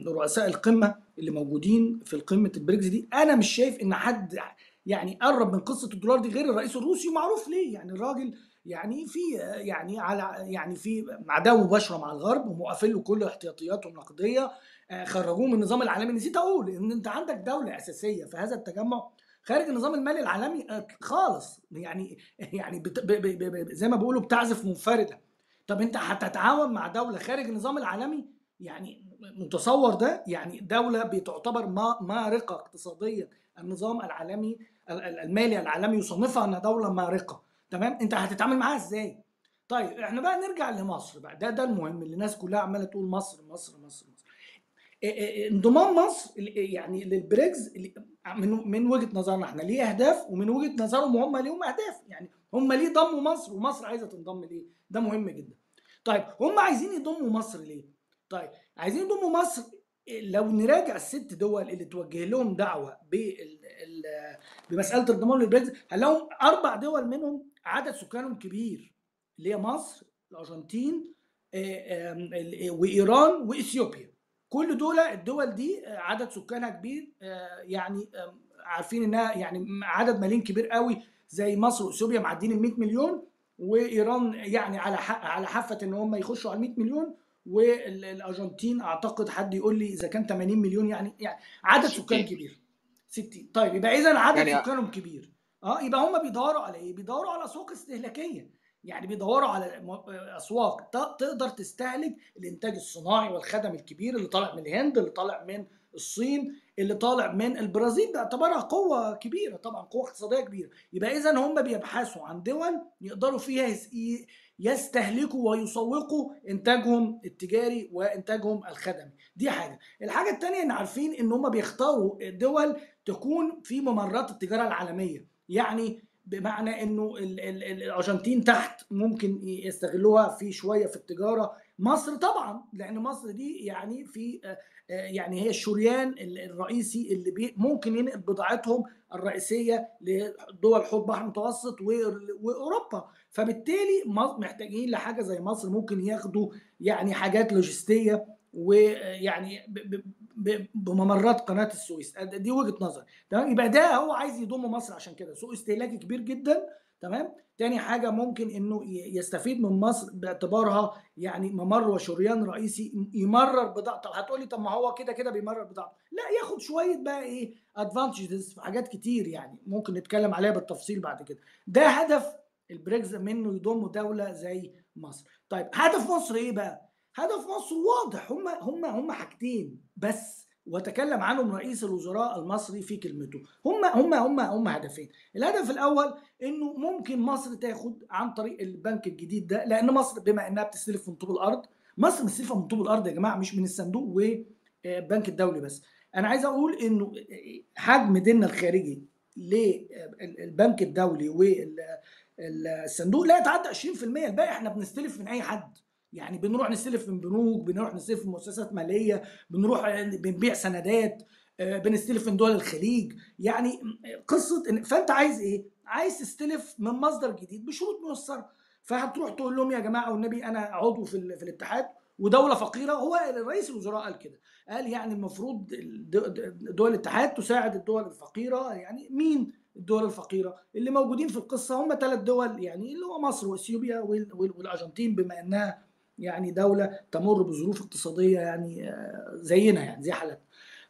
[SPEAKER 3] رؤساء القمة اللي موجودين في القمه البريكس دي أنا مش شايف إن حد يعني قرب من قصة الدولار دي غير الرئيس الروسي ومعروف ليه؟ يعني الراجل يعني في يعني على يعني في عداوة مباشرة مع الغرب ومقفل له كل احتياطياته النقدية آه، خرجوه من النظام العالمي. نسيت أقول إن أنت عندك دولة أساسية في هذا التجمع خارج النظام المالي العالمي آه، خالص. يعني يعني بت- زي ما بيقولوا بتعزف منفردة. طب انت هتتعاون مع دولة خارج النظام العالمي؟ يعني متصور ده؟ يعني دولة بتعتبر ما- مارقه اقتصاديا النظام العالمي ال- ال- المالي العالمي يصنفها أنها دولة مارقه تمام؟ انت هتتعامل معاها إزاي؟ طيب إحنا بقى نرجع لمصر بقى. ده ده المهم اللي الناس كلها عمالة تقول مصر مصر مصر مصر. انضمام مصر يعني للبريكس من من وجهة نظرنا إحنا. ليه أهداف ومن وجهة نظرهم هم ليهم أهداف. يعني هم ليه ضموا مصر ومصر عايزة تنضم ليه؟ ده مهم جدا. طيب هم عايزين يضموا مصر ليه؟ طيب عايزين يضموا مصر لو نراجع الست دول اللي توجه لهم دعوة بمسألة الانضمام للبريكس هنلاقيهم أربع دول منهم عدد سكانهم كبير؟ اللي هي مصر الأرجنتين آه، وإيران وإثيوبيا. كل دول الدول دي آه، عدد سكانها كبير آه، يعني عارفين إنها يعني عدد ملايين كبير قوي زي مصر وإثيوبيا معديين ال 100 مليون وإيران يعني على حق على حافة إن هم يخشوا على 100 مليون والأرجنتين أعتقد حد يقول لي إذا كان 80 مليون يعني يعني عدد سكان
[SPEAKER 2] 60.
[SPEAKER 3] كبير 60 طيب يبقى إذا عدد
[SPEAKER 2] يعني-
[SPEAKER 3] سكانهم كبير آه يبقى هم بيدوروا على إيه؟ بيدوروا على أسواق استهلاكية يعني بيدوروا على أسواق تقدر تستهلك الإنتاج الصناعي والخدم الكبير اللي طالع من الهند اللي طالع من الصين اللي طالع من البرازيل باعتبارها قوة كبيرة طبعا قوة اقتصادية كبيرة. يبقى اذا هم بيبحثوا عن دول يقدروا فيها يستهلكوا ويسوقوا إنتاجهم التجاري وإنتاجهم الخدمي. دي حاجة. الحاجة الثانية إن عارفين إن هم بيختاروا دول تكون في ممرات التجارة العالمية. يعني بمعنى إنه ال- ال- ال- الأرجنتين تحت ممكن يستغلوها في شوية في التجارة مصر طبعا لأن مصر دي يعني في آه، آه، يعني هي الشريان ال- الرئيسي اللي بي ممكن ينقل بضاعتهم الرئيسية لدول حوض بحر المتوسط وأوروبا. فبالتالي محتاجين لحاجة زي مصر ممكن ياخدوا يعني حاجات لوجستية ويعني ب- بممرات قناة السويس. دي وجهة نظر تمام؟ يبقى ده هو عايز يضم مصر عشان كده. سوق استهلاكي كبير جدا تمام؟ تاني حاجة ممكن إنه يستفيد من مصر باعتبارها يعني ممر وشريان رئيسي يمرر بضاعته طب هتقولي طب ما هو كده كده بيمرر بضاعته لا ياخد شوية بقى إيه ادفانتجز في حاجات كتير يعني ممكن نتكلم عليها بالتفصيل بعد كده. ده هدف البريكس منه يضم دولة زي مصر. طيب هدف مصر إيه بقى؟ هدف مصر واضح هم هم هم حاجتين بس. وتكلم عنهم رئيس الوزراء المصري في كلمته. هم هم هم هم هدفين. الهدف الأول إنه ممكن مصر تاخد عن طريق البنك الجديد ده لأن مصر بما إنها بتستلف من طوب الأرض مصر مستلفه من طوب الأرض يا جماعة مش من الصندوق والبنك الدولي بس. أنا عايز أقول إنه حجم ديننا الخارجي للبنك الدولي والصندوق لا يتعدى 20% الباقي إحنا بنستلف من أي حد. يعني بنروح نستلف من بنوك بنروح نستلف من مؤسسات مالية بنروح بنبيع سندات آه، بنستلف من دول الخليج. يعني قصة إن- فأنت عايز إيه؟ عايز تستلف من مصدر جديد بشروط ميسره فهتروح تقول لهم يا جماعة والنبي أنا عضو في, في الاتحاد ودولة فقيرة. هو رئيس الوزراء قال كده. قال يعني المفروض دول الاتحاد تساعد الدول الفقيرة. يعني مين الدول الفقيرة؟ اللي موجودين في القصة هم ثلاث دول يعني اللي هو مصر وإثيوبيا وال- وال- والأرجنتين بما إنها يعني دولة تمر بظروف اقتصادية يعني آه، زينا يعني زي حالتنا.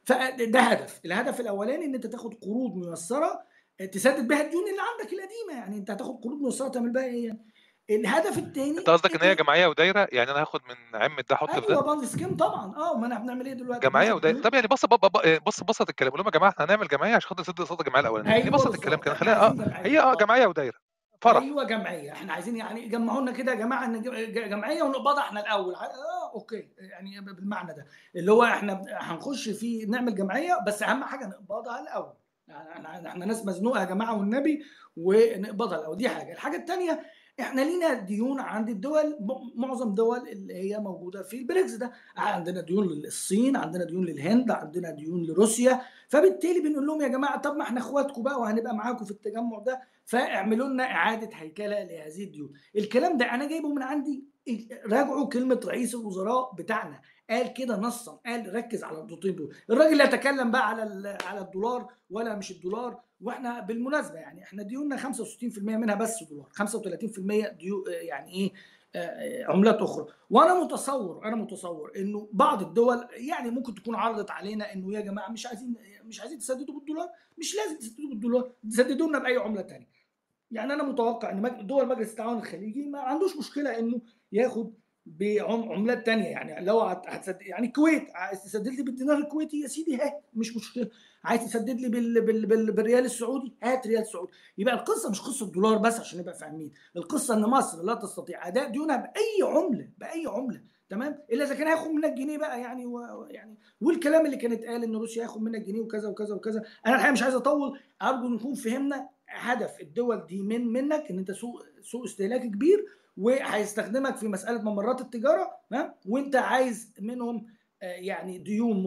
[SPEAKER 3] فده هدف. الهدف الأولاني إن أنت تاخد قروض ميسرة آه، تسدد بها الديون اللي عندك القديمة يعني. أنت هتاخد قروض ميسرة تعمل بيها إيه يعني؟ الهدف الثاني
[SPEAKER 1] أنت قصدك إن هي جمعية ودايرة؟ يعني أنا هاخد من عمه ده أحط في
[SPEAKER 3] أيوه
[SPEAKER 1] ده؟
[SPEAKER 3] Ponzi scheme طبعا. آه ما إحنا بنعمل إيه دلوقتي؟ جمعية
[SPEAKER 1] ودايرة.
[SPEAKER 3] ديون
[SPEAKER 1] طب يعني بص بص بص الكلام. قول لهم يا جماعة إحنا هنعمل جمعية عشان خاطر نسد قصاد الجمعيه الاولانيه ليه
[SPEAKER 3] أيوه
[SPEAKER 1] بسط الكلام كده. خليها
[SPEAKER 3] آه
[SPEAKER 1] هي
[SPEAKER 3] آه
[SPEAKER 1] جمعية ودايرة. فرح.
[SPEAKER 3] أيوه جمعية. إحنا عايزين يعني جمعونا كده يا جماعة إن جمعية ونقبضها إحنا الأول. آه okay. يعني بالمعنى ده. اللي هو إحنا هنخش في نعمل جمعية بس أهم حاجة نقبضها الأول. يعني إحنا ناس مزنوقة يا جماعة والنبي ونقبضها الأول. دي حاجة. الحاجة الثانية إحنا لينا ديون عند الدول معظم الدول اللي هي موجودة في البريكس ده. عندنا ديون للصين عندنا ديون للهند عندنا ديون لروسيا. فبالتالي بنقول لهم يا جماعة طب ما إحنا إخواتكم بقى وهنبقى معاكم في التجمع ده. فاعملوا لنا إعادة هيكلة لهذه الديون الكلام ده أنا جايبه من عندي. راجعوا كلمة رئيس الوزراء بتاعنا. قال كده نصا. قال ركز على النقطتين دول الراجل لا يتكلم بقى على على الدولار ولا مش الدولار. وإحنا بالمناسبة يعني إحنا ديوننا 65% منها بس دولار. 35% ديو يعني إيه؟ آه، عملات أخرى. وأنا متصور أنا متصور إنه بعض الدول يعني ممكن تكون عرضت علينا إنه يا جماعة مش عايزين مش عايزين تسددوا بالدولار مش لازم تسددوا بالدولار تسددوا لنا بأي عملة تانية. يعني أنا متوقع إن دول مجلس التعاون الخليجي ما عندوش مشكلة إنه ياخد بعملات تانية. يعني لو هت- هتسدد يعني الكويت عايز تسدد لي بالدينار الكويتي يا سيدي هات مش مشكلة. عايز تسدد لي بال... بال... بال... بالريال السعودي هات ريال سعودي. يبقى القصة مش قصة دولار بس عشان نبقى فاهمين. القصة إن مصر لا تستطيع أداء ديونها بأي عملة بأي عملة. تمام؟ إلا إذا كان هياخد منك جنيه بقى يعني و... يعني والكلام اللي كانت قال إن روسيا هياخد منك جنيه وكذا وكذا وكذا. أنا الحقيقة مش عايز أطول أرجو نكون فهمنا هدف الدول دي من منك إن أنت سوق سوق استهلاكي كبير وهيستخدمك في مسألة ممرات التجارة ها وأنت عايز منهم آه، يعني ديون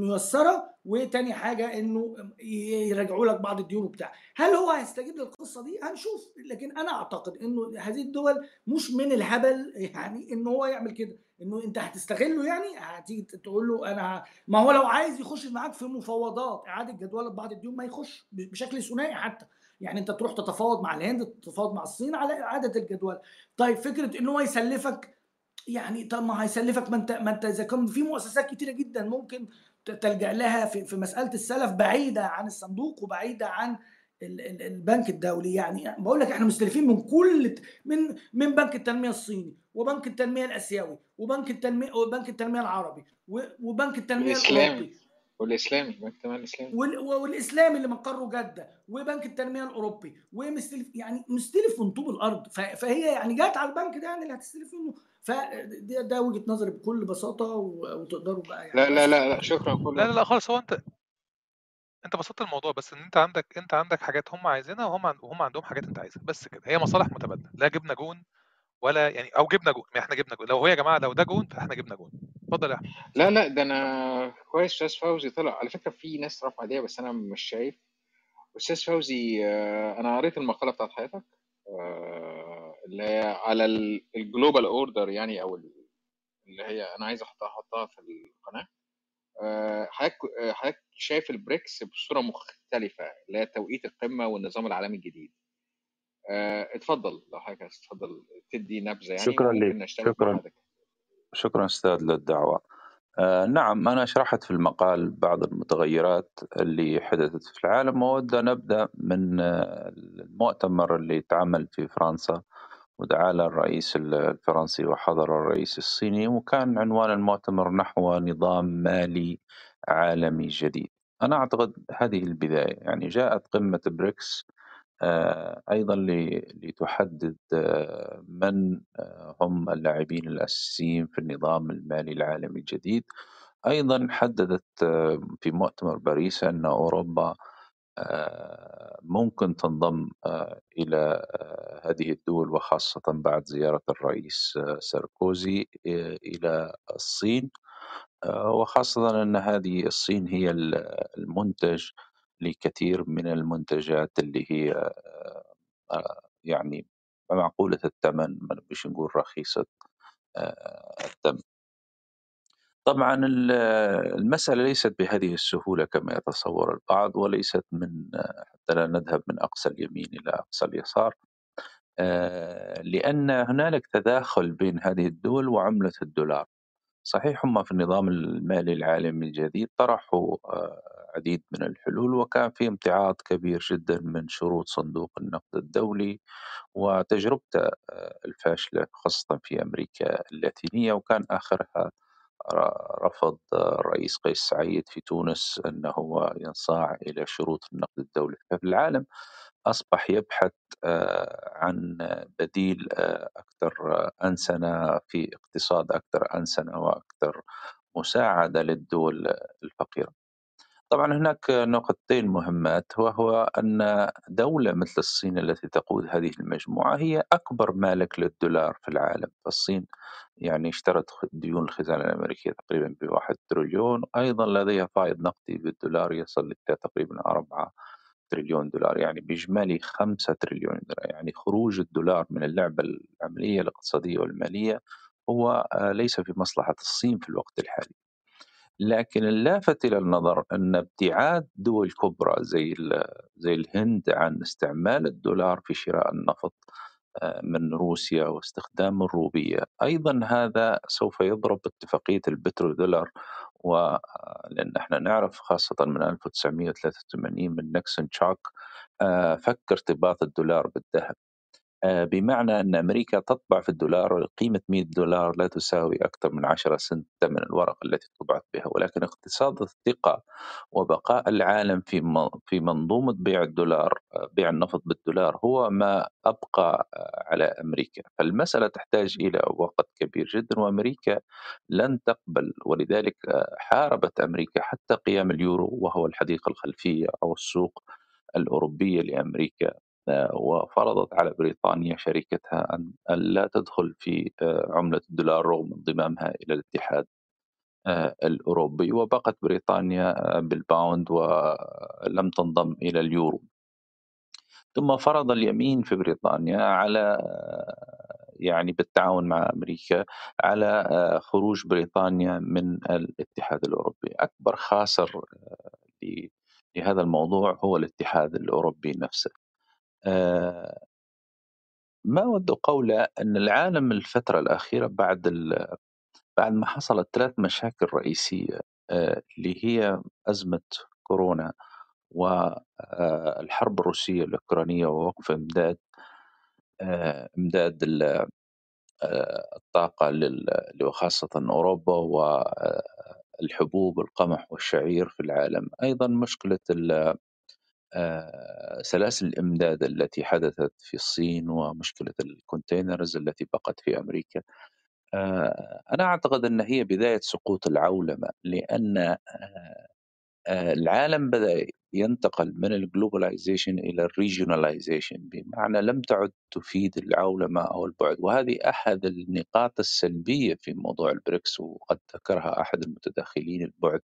[SPEAKER 3] ميسرة وتاني حاجة إنه ي- يرجعوا لك بعض الديون وبتاع. هل هو هيستجيب للقصة دي؟ هنشوف. لكن أنا أعتقد إنه هذه الدول مش من الهبل يعني إن هو يعمل كده. انه انت هتستغله يعني هتيجي تقول له أنا ما هو لو عايز يخش معاك في مفاوضات إعادة جدوله بعض الديون ما يخش بشكل ثنائي حتى. يعني أنت تروح تتفاوض مع الهند تتفاوض مع الصين على إعادة الجدول. طيب فكرة ان هو يسلفك يعني طب ما هيسلفك ما أنت ما أنت إذا كان في مؤسسات كتيرة جدا ممكن تلجأ لها في في مسألة السلف بعيدة عن الصندوق وبعيدة عن ال- ال- البنك الدولي. يعني بقول لك إحنا مستلفين من كل من من بنك التنمية الصيني. وبنك التنمية الأسيوي وبنك التنمية وبنك التنمية العربي و- وبنك التنمية
[SPEAKER 2] والإسلامي.
[SPEAKER 3] الأوروبي.
[SPEAKER 2] والإسلامي بنك التنمية الإسلامي.
[SPEAKER 3] وال- والإسلامي اللي مقره جده وبنك التنمية الأوروبي ومستلف يعني مستلف من طوب الأرض. فهي يعني جت على البنك ده يعني اللي هتستلف منه. فده ده وجهة نظري بكل بساطة و- وتقدروا بقى يعني.
[SPEAKER 2] لا لا لا لا شكرا كله
[SPEAKER 1] لا لا لا خالص. هو انت أنت بسطت الموضوع بس إن أنت عندك أنت عندك حاجات هم عايزينها وهم وهم عندهم حاجات أنت عايزها، بس كده، هي مصالح متبادلة، لا جِبنا جون ولا يعني أو جِبنا جون، ما إحنا جِبنا جون، لو هو يا جماعة لو ده جون فإحنا جِبنا جون. اتفضل يا أحمد.
[SPEAKER 2] لا لا ده أنا كويس. أستاذ فوزي طلع. على فكرة في ناس رفع إيديها بس أنا مش شايف. أستاذ فوزي آه، أنا قريت المقالة بتاعت حضرتك آه، اللي هي على ال global order يعني أو ال- اللي هي أنا عايز أحطها أحطها في القناة. آه، حضرتك حضرتك شايف البريكس بصورة مختلفة اللي هي توقيت القمة والنظام العالمي الجديد. اتفضل. لو حضرتك تتفضل تدي نبذة يعني
[SPEAKER 5] شكرا لك شكرا. شكرا أستاذ للدعوة. آه نعم أنا شرحت في المقال بعض المتغيرات اللي حدثت في العالم وأود أن أبدأ من آه، المؤتمر اللي تعمل في فرنسا ودعا الرئيس الفرنسي وحضر الرئيس الصيني وكان عنوان المؤتمر نحو نظام مالي عالمي جديد. أنا أعتقد هذه البداية يعني جاءت قمة بريكس آه، أيضا لتحدد آه، من آه، هم اللاعبين الأساسيين في النظام المالي العالمي الجديد. أيضا حددت في مؤتمر باريس أن أوروبا ممكن تنضم إلى هذه الدول وخاصة بعد زيارة الرئيس ساركوزي إلى الصين. وخاصة أن هذه الصين هي ال- المنتج لكثير من المنتجات اللي هي آه، آه، يعني معقولة الثمن ما نبيش نقول رخيصة آه، الثمن. طبعا ال- المسألة ليست بهذه السهولة كما يتصور البعض وليست من حتى لا نذهب من أقصى اليمين إلى أقصى اليسار لأن هنالك تداخل بين هذه الدول وعملة الدولار. صحيح هم في النظام المالي العالمي الجديد طرحوا آه، عديد من الحلول وكان في امتعاض كبير جدا من شروط صندوق النقد الدولي وتجربته آه، الفاشلة خاصة في أمريكا اللاتينية وكان آخرها رفض آه، الرئيس قيس سعيد في تونس أنه ينصاع إلى شروط النقد الدولي ففي العالم. أصبح يبحث آه، عن بديل آه، أكثر أنسنة في اقتصاد أكثر أنسنة وأكثر مساعدة للدول الفقيرة. طبعا هناك نقطتين مهمات وهو أن دولة مثل الصين التي تقود هذه المجموعة هي أكبر مالك للدولار في العالم. فالصين يعني اشترت ديون الخزانة الأمريكية تقريبا بواحد تريليون أيضا لديها فائض نقدي بالدولار يصل إلى تقريبا أربعة تريليون دولار يعني بإجمالي خمسة تريليون دولار يعني خروج الدولار من اللعبة العملية الاقتصادية والمالية هو آه، ليس في مصلحة الصين في الوقت الحالي. لكن اللافت إلى النظر أن ابتعاد دول كبرى زي زي الهند عن استعمال الدولار في شراء النفط آه، من روسيا واستخدام الروبية، أيضا هذا سوف يضرب اتفاقية البترو ولان إحنا نعرف خاصة من 1983 من نيكسون تشاك آه، فك ارتباط الدولار بالذهب. بمعنى أن أمريكا تطبع في الدولار قيمة 100 دولار لا تساوي أكثر من 10 سنت ثمن الورقة التي طبعت بها ولكن اقتصاد الثقة وبقاء العالم في في منظومة بيع الدولار آه، بيع النفط بالدولار هو ما أبقى آه، على أمريكا. فالمسألة تحتاج إلى وقت كبير جدا وأمريكا لن تقبل ولذلك آه، حاربت أمريكا حتى قيام اليورو وهو الحديقة الخلفية أو السوق الأوروبية لأمريكا. آه، وفرضت على بريطانيا شركتها أن لا تدخل في آه، عملة الدولار رغم انضمامها إلى الاتحاد آه، الأوروبي. وبقت بريطانيا آه، بالباوند ولم تنضم إلى اليورو. ثم فرض اليمين في بريطانيا على يعني بالتعاون مع أمريكا على خروج بريطانيا من الاتحاد الأوروبي. أكبر خاسر لهذا الموضوع هو الاتحاد الأوروبي نفسه. ما أود قوله أن العالم الفترة الأخيرة بعد بعد ما حصلت ثلاث مشاكل رئيسية آه، اللي هي أزمة كورونا والحرب الروسية الأوكرانية ووقف إمداد آه، إمداد ال- آه، الطاقة وخاصة أوروبا والحبوب القمح والشعير في العالم. أيضا مشكلة آه، سلاسل الإمداد التي حدثت في الصين ومشكلة الكونتينرز التي بقت في أمريكا. آه، أنا أعتقد أن هي بداية سقوط العولمة لأن آه، العالم بدأ ينتقل من ال globalization إلى ال regionalization بمعنى لم تعد تفيد العولمة أو البعد. وهذه أحد النقاط السلبية في موضوع البريكس وقد ذكرها أحد المتداخلين البعد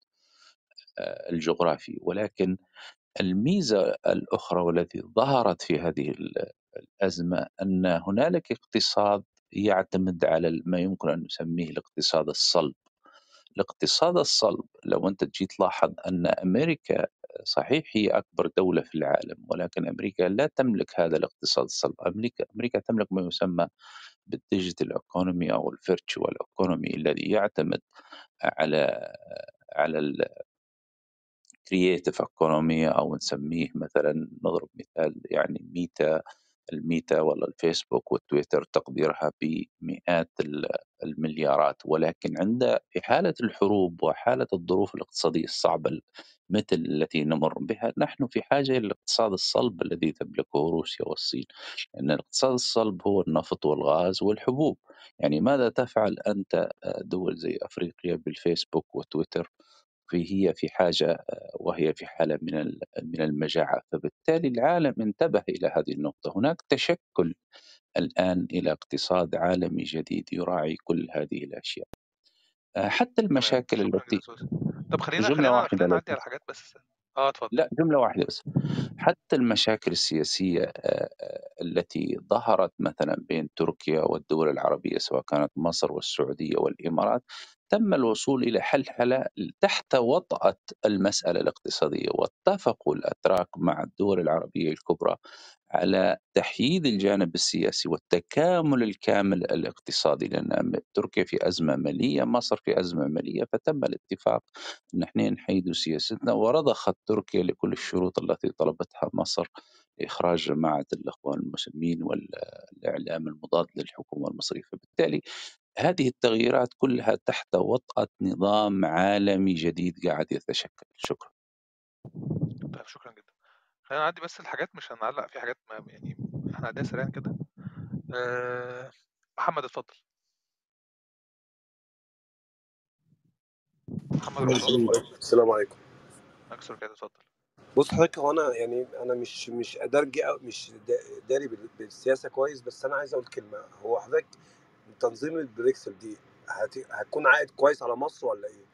[SPEAKER 5] الجغرافي. ولكن الميزة الأخرى والتي ظهرت في هذه الأزمة أن هنالك اقتصاد يعتمد على ما يمكن أن نسميه الاقتصاد الصلب. الاقتصاد الصلب لو أنت تجي تلاحظ أن أمريكا صحيح هي أكبر دولة في العالم ولكن أمريكا لا تملك هذا الاقتصاد الصلب. أمريكا, أمريكا تملك ما يسمى بال digital economy أو ال virtual economy الذي يعتمد على على creative economy أو نسميه مثلا نضرب مثال يعني ميتا الميتا ولا الفيسبوك والتويتر تقديرها بمئات المليارات ولكن عند في حالة الحروب وحالة الظروف الاقتصادية الصعبة مثل التي نمر بها نحن في حاجة إلى الاقتصاد الصلب الذي تملكه روسيا والصين. لأن الاقتصاد الصلب هو النفط والغاز والحبوب. يعني ماذا تفعل أنت دول زي أفريقيا بالفيسبوك وتويتر هي في حاجة وهي في حالة من من المجاعة. فبالتالي العالم انتبه إلى هذه النقطة. هناك تشكل الآن إلى اقتصاد عالمي جديد يراعي كل هذه الأشياء. حتى المشاكل التي
[SPEAKER 1] طب خلينا
[SPEAKER 5] جملة
[SPEAKER 1] خلينا
[SPEAKER 5] واحدة
[SPEAKER 1] خلينا نعدي على حاجات بس. آه اتفضل.
[SPEAKER 5] لا جملة واحدة بس. حتى المشاكل السياسية آه، آه، التي ظهرت مثلا بين تركيا والدول العربية سواء كانت مصر والسعودية والإمارات تم الوصول إلى حلحلة تحت وطأة المسألة الاقتصادية واتفقوا الأتراك مع الدول العربية الكبرى على تحييد الجانب السياسي والتكامل الكامل الاقتصادي لأن تركيا في أزمة مالية مصر في أزمة مالية فتم الاتفاق أن إحنا نحيد سياستنا ورضخت تركيا لكل الشروط التي طلبتها مصر لإخراج جماعة الإخوان المسلمين والإعلام المضاد للحكومة المصرية فبالتالي هذه التغييرات كلها تحت وطأة نظام عالمي جديد قاعد يتشكل. شكرا.
[SPEAKER 1] طيب شكرا جدا. خلينا نعدي بس الحاجات مش هنعلق في حاجات ما يعني إحنا عدينا سريعا كده. أه محمد اتفضل. محمد رمضان
[SPEAKER 6] السلام عليكم.
[SPEAKER 1] أكثر كده اتفضل.
[SPEAKER 6] بص حضرتك هو أنا يعني أنا مش مش أدرجي أو مش دا- داري بال- بالسياسة كويس بس أنا عايز أقول كلمة. هو حضرتك تنظيم البريكس دي هت- هتكون عائد كويس على مصر ولا إيه؟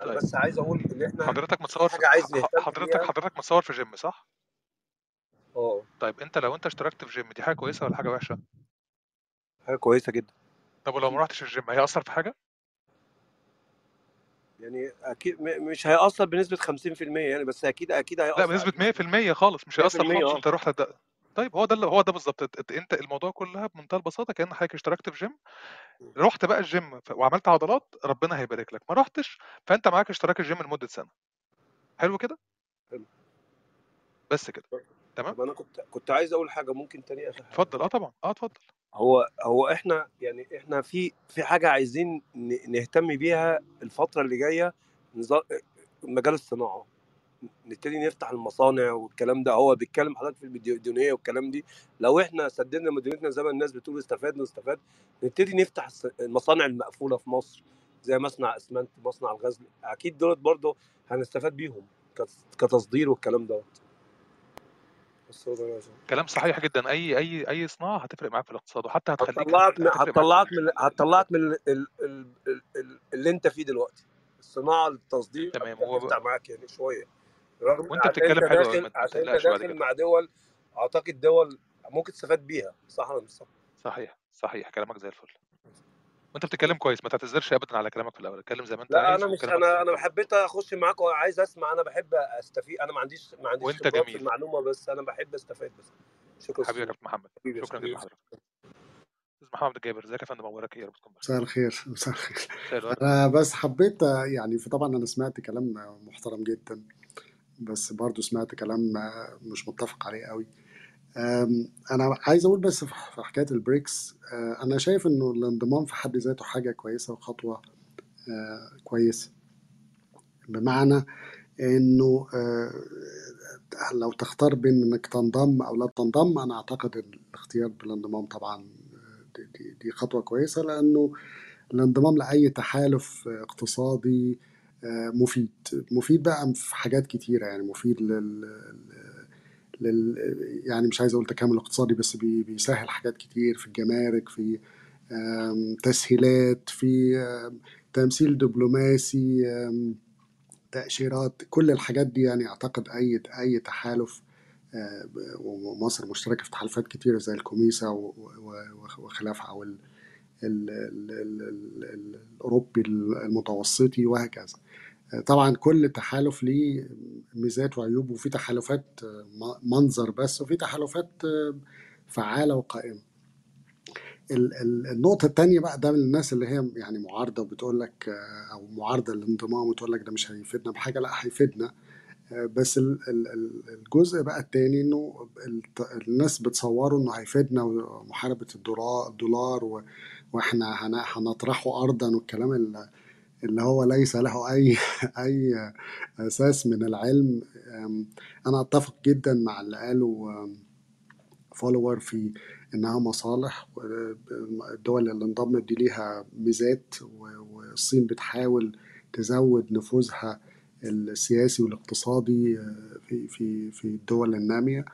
[SPEAKER 6] أنا
[SPEAKER 1] طيب
[SPEAKER 6] بس عايز أقول إن إحنا
[SPEAKER 1] حضرتك متصور في
[SPEAKER 6] حاجة عايز نهتم
[SPEAKER 1] حضرتك
[SPEAKER 6] بيها
[SPEAKER 1] حضرتك متصور في جيم صح؟
[SPEAKER 6] آه
[SPEAKER 1] طيب أنت لو أنت اشتركت في جيم دي حاجة كويسة ولا حاجة وحشة؟
[SPEAKER 6] حاجة كويسة جدا
[SPEAKER 1] طب ولو ما رحتش الجيم هيأثر في حاجة؟
[SPEAKER 6] يعني أكيد مش هيأثر بنسبة 50% يعني بس أكيد أكيد
[SPEAKER 1] لا
[SPEAKER 6] هيأثر
[SPEAKER 1] بنسبه
[SPEAKER 6] بنسبه
[SPEAKER 1] 100% خالص مش هيأثر
[SPEAKER 6] 100%
[SPEAKER 1] خالص
[SPEAKER 6] آه
[SPEAKER 1] أنت رحت. طيب هو ده اللي هو ده بالظبط انت الموضوع كلها بمنتهى البساطة كأن حضرتك اشتركت في جيم رحت بقى الجيم ف- وعملت عضلات ربنا هيبارك لك. ما رحتش فأنت معاك اشتراك الجيم لمدة سنة. حلو كده؟
[SPEAKER 6] حلو.
[SPEAKER 1] بس كده. تمام؟
[SPEAKER 6] طب أنا كنت كنت عايز أقول حاجة ممكن تاني اخر حاجة
[SPEAKER 1] اتفضل. آه طبعا. آه اتفضل.
[SPEAKER 6] هو هو إحنا يعني إحنا في في حاجة عايزين ن- نهتم بيها الفترة اللي جاية مجال الصناعة. نبتدي نفتح المصانع والكلام ده. هو بيتكلم حضرتك في المديونيه والكلام دي. لو إحنا سددنا مديونيتنا زي ما الناس بتقول استفدنا واستفاد نبتدي نفتح المصانع المقفولة في مصر زي مصنع أسمنت مصنع الغزل. أكيد دولت برضه هنستفاد بيهم كت- كتصدير والكلام دوت.
[SPEAKER 1] كلام صحيح جدا. اي اي أي صناعة هتفرق معاك في الاقتصاد وحتى هتخليك
[SPEAKER 6] هتطلعك من هتطلعك من هتطلعك من ال... ال... ال... ال... اللي انت فيه دلوقتي. الصناعه التصدير
[SPEAKER 1] تمام.
[SPEAKER 6] هتبدأ
[SPEAKER 1] هو
[SPEAKER 6] تفتح معاك يعني شوية. رغم وأنت
[SPEAKER 1] بتتكلم حلو
[SPEAKER 6] داخل عشان
[SPEAKER 1] أنت
[SPEAKER 6] داخل مع دول أعتقد دول ممكن تستفاد بيها. صح ولا مش صح؟
[SPEAKER 1] صحيح صحيح. كلامك زي الفل. وأنت بتتكلم كويس. ما تعتذرش ابدا على كلامك في الأول. اتكلم زي ما أنت
[SPEAKER 6] لا
[SPEAKER 1] عايز
[SPEAKER 6] أنا مش أنا
[SPEAKER 1] أنا
[SPEAKER 6] حبيت أخش معاك وعايز أسمع. أنا بحب أستفيد. أنا ما عنديش ما عنديش
[SPEAKER 1] وأنت
[SPEAKER 6] خبرات في
[SPEAKER 1] جميل.
[SPEAKER 6] المعلومة بس أنا بحب أستفاد بس. شكرا
[SPEAKER 1] حبيبي يا كابتن محمد.
[SPEAKER 6] حبيبي
[SPEAKER 1] شكرا جدا لحضرتك. أستاذ محمد الجابر إزيك يا فندم؟ أخبارك إيه؟ يا رب تكون بخير.
[SPEAKER 7] مساء الخير. مساء الخير. أنا بس حبيت يعني في طبعا أنا سمعت كلام محترم جدا. بس برضو سمعت كلام مش متفق عليه قوي. أنا عايز أقول بس في حكاية البريكس أه، أنا شايف إنه الانضمام في حد ذاته حاجة كويسة وخطوة أه، كويسة. بمعنى إنه لو تختار بين إنك تنضم أو لا تنضم أنا أعتقد الاختيار بالانضمام طبعا دي, دي, دي خطوة كويسة لأنه الانضمام لأي تحالف اقتصادي آه، مفيد. مفيد بقى في حاجات كتيرة يعني مفيد لل, لل يعني مش عايز أقول تكامل اقتصادي بس بي- بيسهل حاجات كتير في الجمارك في تسهيلات في تمثيل دبلوماسي تأشيرات كل الحاجات دي يعني أعتقد أي أي تحالف آه، ومصر مشتركة في تحالفات كتيرة زي الكوميسا وخلافها أو ال- ال- ال- ال- ال- الأوروبي المتوسطي وهكذا. طبعا كل تحالف ليه ميزات وعيوب وفي تحالفات منظر بس وفي تحالفات فعالة وقائمة. ال- ال- النقطة التانية بقى ده من الناس اللي هي يعني معارضة وبتقول لك أو معارضة للانضمام وتقول لك ده مش هيفيدنا بحاجة لأ هيفيدنا. بس ال- ال- ال- الجزء بقى التاني إنه الناس بتصوره إنه هيفيدنا ومحاربة الدولار الدولار وإحنا هن- هنطرحه ارضا والكلام ال- اللي هو ليس له أي أي أساس من العلم. أنا أتفق جدا مع اللي قاله فولور في إنها مصالح الدول اللي انضمت دي ليها ميزات والصين بتحاول تزود نفوذها السياسي والاقتصادي آه، في في في الدول النامية.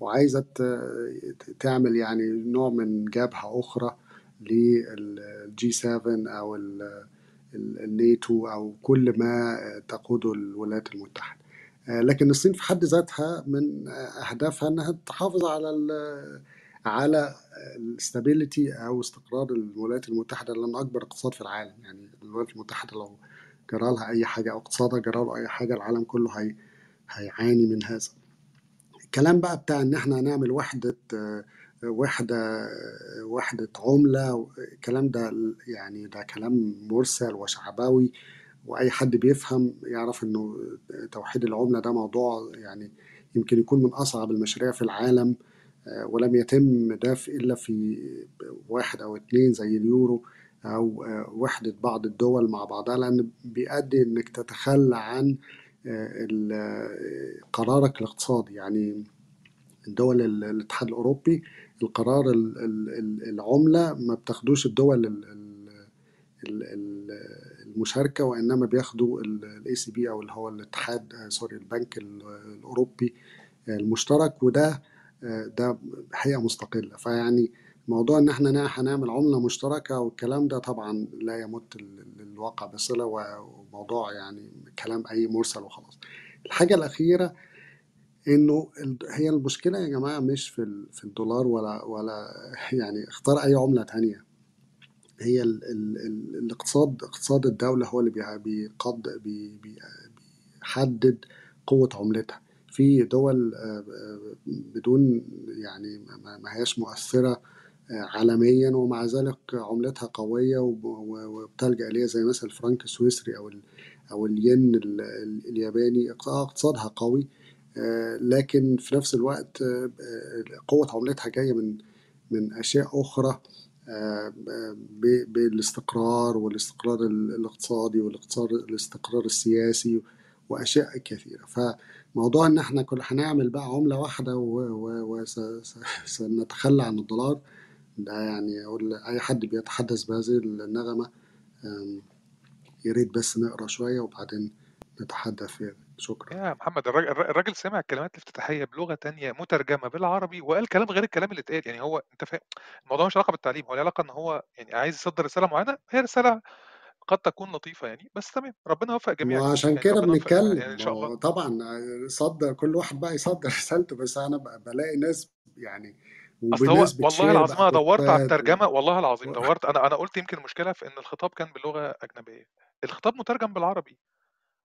[SPEAKER 7] وعايزة ت- تعمل يعني نوع من جبهة أخرى لل G 7 أو ال- ال- الناتو أو كل ما تقوده الولايات المتحدة. آه، لكن الصين في حد ذاتها من أهدافها أنها تحافظ على على ال stability أو استقرار الولايات المتحدة لأن أكبر اقتصاد في العالم. يعني الولايات المتحدة لو جرى لها أي حاجة أو اقتصادها جرى له أي حاجة العالم كله هي هيعاني من هذا. الكلام بقى بتاع إن إحنا هنعمل وحدة آه، وحدة وحدة عملة الكلام ده يعني ده كلام مرسل وشعبوي وأي حد بيفهم يعرف إنه توحيد العملة ده موضوع يعني يمكن يكون من أصعب المشاريع في العالم ولم يتم ده إلا في واحد أو اتنين زي اليورو آه، وحدة بعض الدول مع بعضها لأن بيؤدي إنك تتخلى عن قرارك الاقتصادي. يعني ال- الاتحاد الأوروبي القرار ال- ال- ال- العملة ما بتاخدوش الدول ال- ال- ال- ال- المشاركة وإنما بياخدوا ال ECB أو اللي هو الاتحاد آه، sorry البنك ال- الأوروبي المشترك وده آه، ده حقيقة مستقلة. فيعني موضوع إن إحنا نا- هنعمل عملة مشتركة والكلام ده طبعا لا يمت للواقع بصلة وموضوع يعني كلام أي مرسل وخلاص. الحاجة الأخيرة إنه هي المشكلة يا جماعة مش في في الدولار ولا ولا يعني اختار أي عملة تانية. هي ال ال ال الاقتصاد اقتصاد الدولة هو اللي بيع- بيقد بي بي بيحدد قوة عملتها. في دول آه، آه، بدون يعني ما هياش مؤثرة آه، عالميا ومع ذلك عملتها قوية وب- و- وبتلجأ ليها زي مثلا الفرنك السويسري أو أو الين ال- ال- الياباني. اقتصادها قوي لكن في نفس الوقت آه، آه، قوة عملتها جاية من من أشياء أخرى آه، آه، بالاستقرار والاستقرار ال- الاقتصادي والاقتصار الاستقرار السياسي وأشياء كثيرة. فموضوع إن إحنا كل هنعمل بقى عملة واحدة وسنتخلى عن الدولار ده يعني أقول أي حد بيتحدث بهذه يا ريت بس نقرأ شوية وبعدين نتحدث فيها شكرا.
[SPEAKER 1] يا محمد الراجل, الراجل سمع الكلمات الافتتاحية بلغة تانية مترجمة بالعربي وقال كلام غير الكلام اللي اتقال. يعني هو انت فاهم الموضوع مش علاقة بالتعليم هو له علاقة ان هو يعني عايز يصدر رسالة معينة؟ هي رسالة قد تكون لطيفة يعني بس تمام ربنا يوفق الجميع
[SPEAKER 7] وعشان
[SPEAKER 1] يعني
[SPEAKER 7] كده
[SPEAKER 1] ربنا يوفق الجميع
[SPEAKER 7] بنتكلم.
[SPEAKER 1] يعني إن
[SPEAKER 7] ما
[SPEAKER 1] شاء
[SPEAKER 7] هو
[SPEAKER 1] الله.
[SPEAKER 7] طبعا صدر كل واحد بقى يصدر رسالته بس أنا بقى بلاقي ناس يعني
[SPEAKER 1] أصل هو والله
[SPEAKER 7] بتشير
[SPEAKER 1] العظيم أنا دورت على الترجمة والله العظيم
[SPEAKER 7] و...
[SPEAKER 1] دورت. أنا أنا قلت يمكن المشكلة في إن الخطاب كان بلغة أجنبية. الخطاب مترجم بالعربي.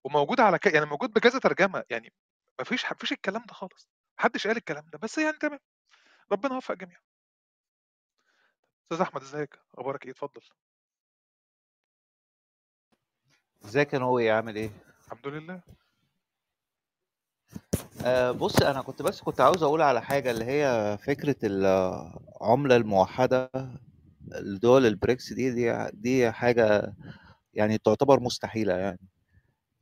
[SPEAKER 1] وموجود على ك... يعني موجود بكذا ترجمة يعني مفيش مفيش الكلام ده خالص. محدش قال الكلام ده بس يعني تمام. ربنا يوفق الجميع أستاذ أحمد إزيك؟ أخبارك إيه؟ اتفضل.
[SPEAKER 8] إزيك يا نوي عامل إيه؟
[SPEAKER 1] الحمد لله.
[SPEAKER 8] آه بص أنا كنت بس كنت عاوز أقول على حاجة اللي هي فكرة العملة الموحدة لدول البريكس دي دي دي حاجة يعني تعتبر مستحيلة يعني.